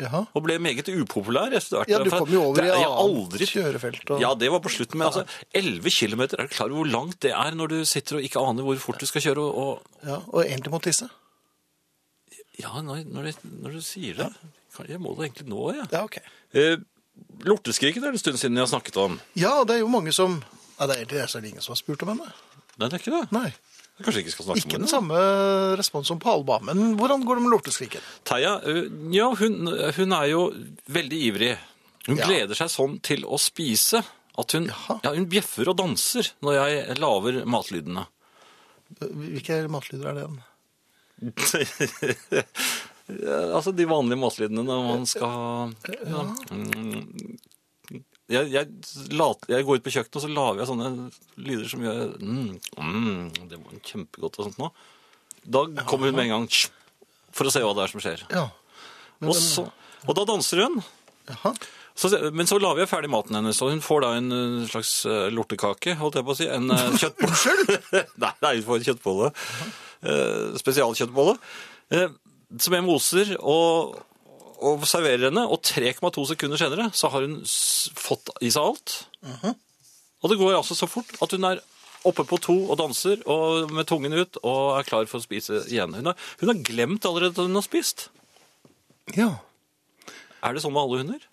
Jaha. og ble meget upopulær etter hvert. Ja, du kom jo over i annet kjørefelt. Og... Ja, det var på slutten, men altså, 11 kilometer, er du klar over hvor langt det er når du sitter og ikke aner hvor fort du skal kjøre, og, og Ja, og egentlig må tisse. ja, når, når, du, når du sier det, Ja. jeg må det egentlig nå, jeg. Ja, ok. Eh, lorteskriket er det en stund siden jeg har snakket om. Ja, det er jo mange som Nei, det er egentlig er ingen som har spurt om henne. Nei, det er ikke det. Nei. Kanskje ikke skal snakke Ikke om den samme respons som på Alba. Men hvordan går det med lorteskriken? Teia, ja, hun, hun er jo veldig ivrig. Hun Ja. gleder seg sånn til å spise at hun, ja, hun bjeffer og danser når jeg laver matlydene. Hvilke matlyder er det igjen? Altså de vanlige matlydene når man skal ja. Jeg, jeg, lat, jeg går ut på kjøkkenet og så lager jeg sånne lyder som gjør mm, mm, Det var kjempegodt og sånt nå. Da kommer hun med en gang for å se hva det er som skjer. Ja. Men Og, så, og da danser hun. Så, men så lager jeg ferdig maten hennes, og hun får da en eh, slags eh, lortekake, holdt jeg på å si. En kjøttbolle. Unnskyld? nei, nei, hun får en kjøttbolle. Uh, spesialkjøttbolle. Uh, som jeg moser og, og serverer henne, og 3,2 sekunder senere så har hun fått i seg alt. Og det går altså så fort at hun er oppe på to og danser og med tungen ut og er klar for å spise igjen. Hun har, hun har glemt allerede at hun har spist. Ja. Er det sånn med alle hunder?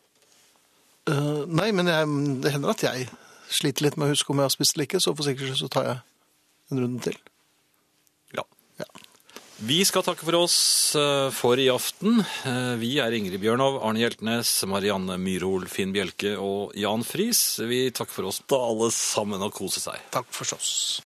Uh, nei, men jeg, det hender at jeg sliter litt med å huske om jeg har spist eller ikke, så for sikkerhets skyld så tar jeg en runde til. Vi skal takke for oss eh, for i aften. Eh, Vi er Ingrid Bjørnov, Arne Hjeltnes, Marianne Myrhol, Finn Bjelke og Jan Friis. Vi takker for oss da alle sammen og kose seg. Takk for oss.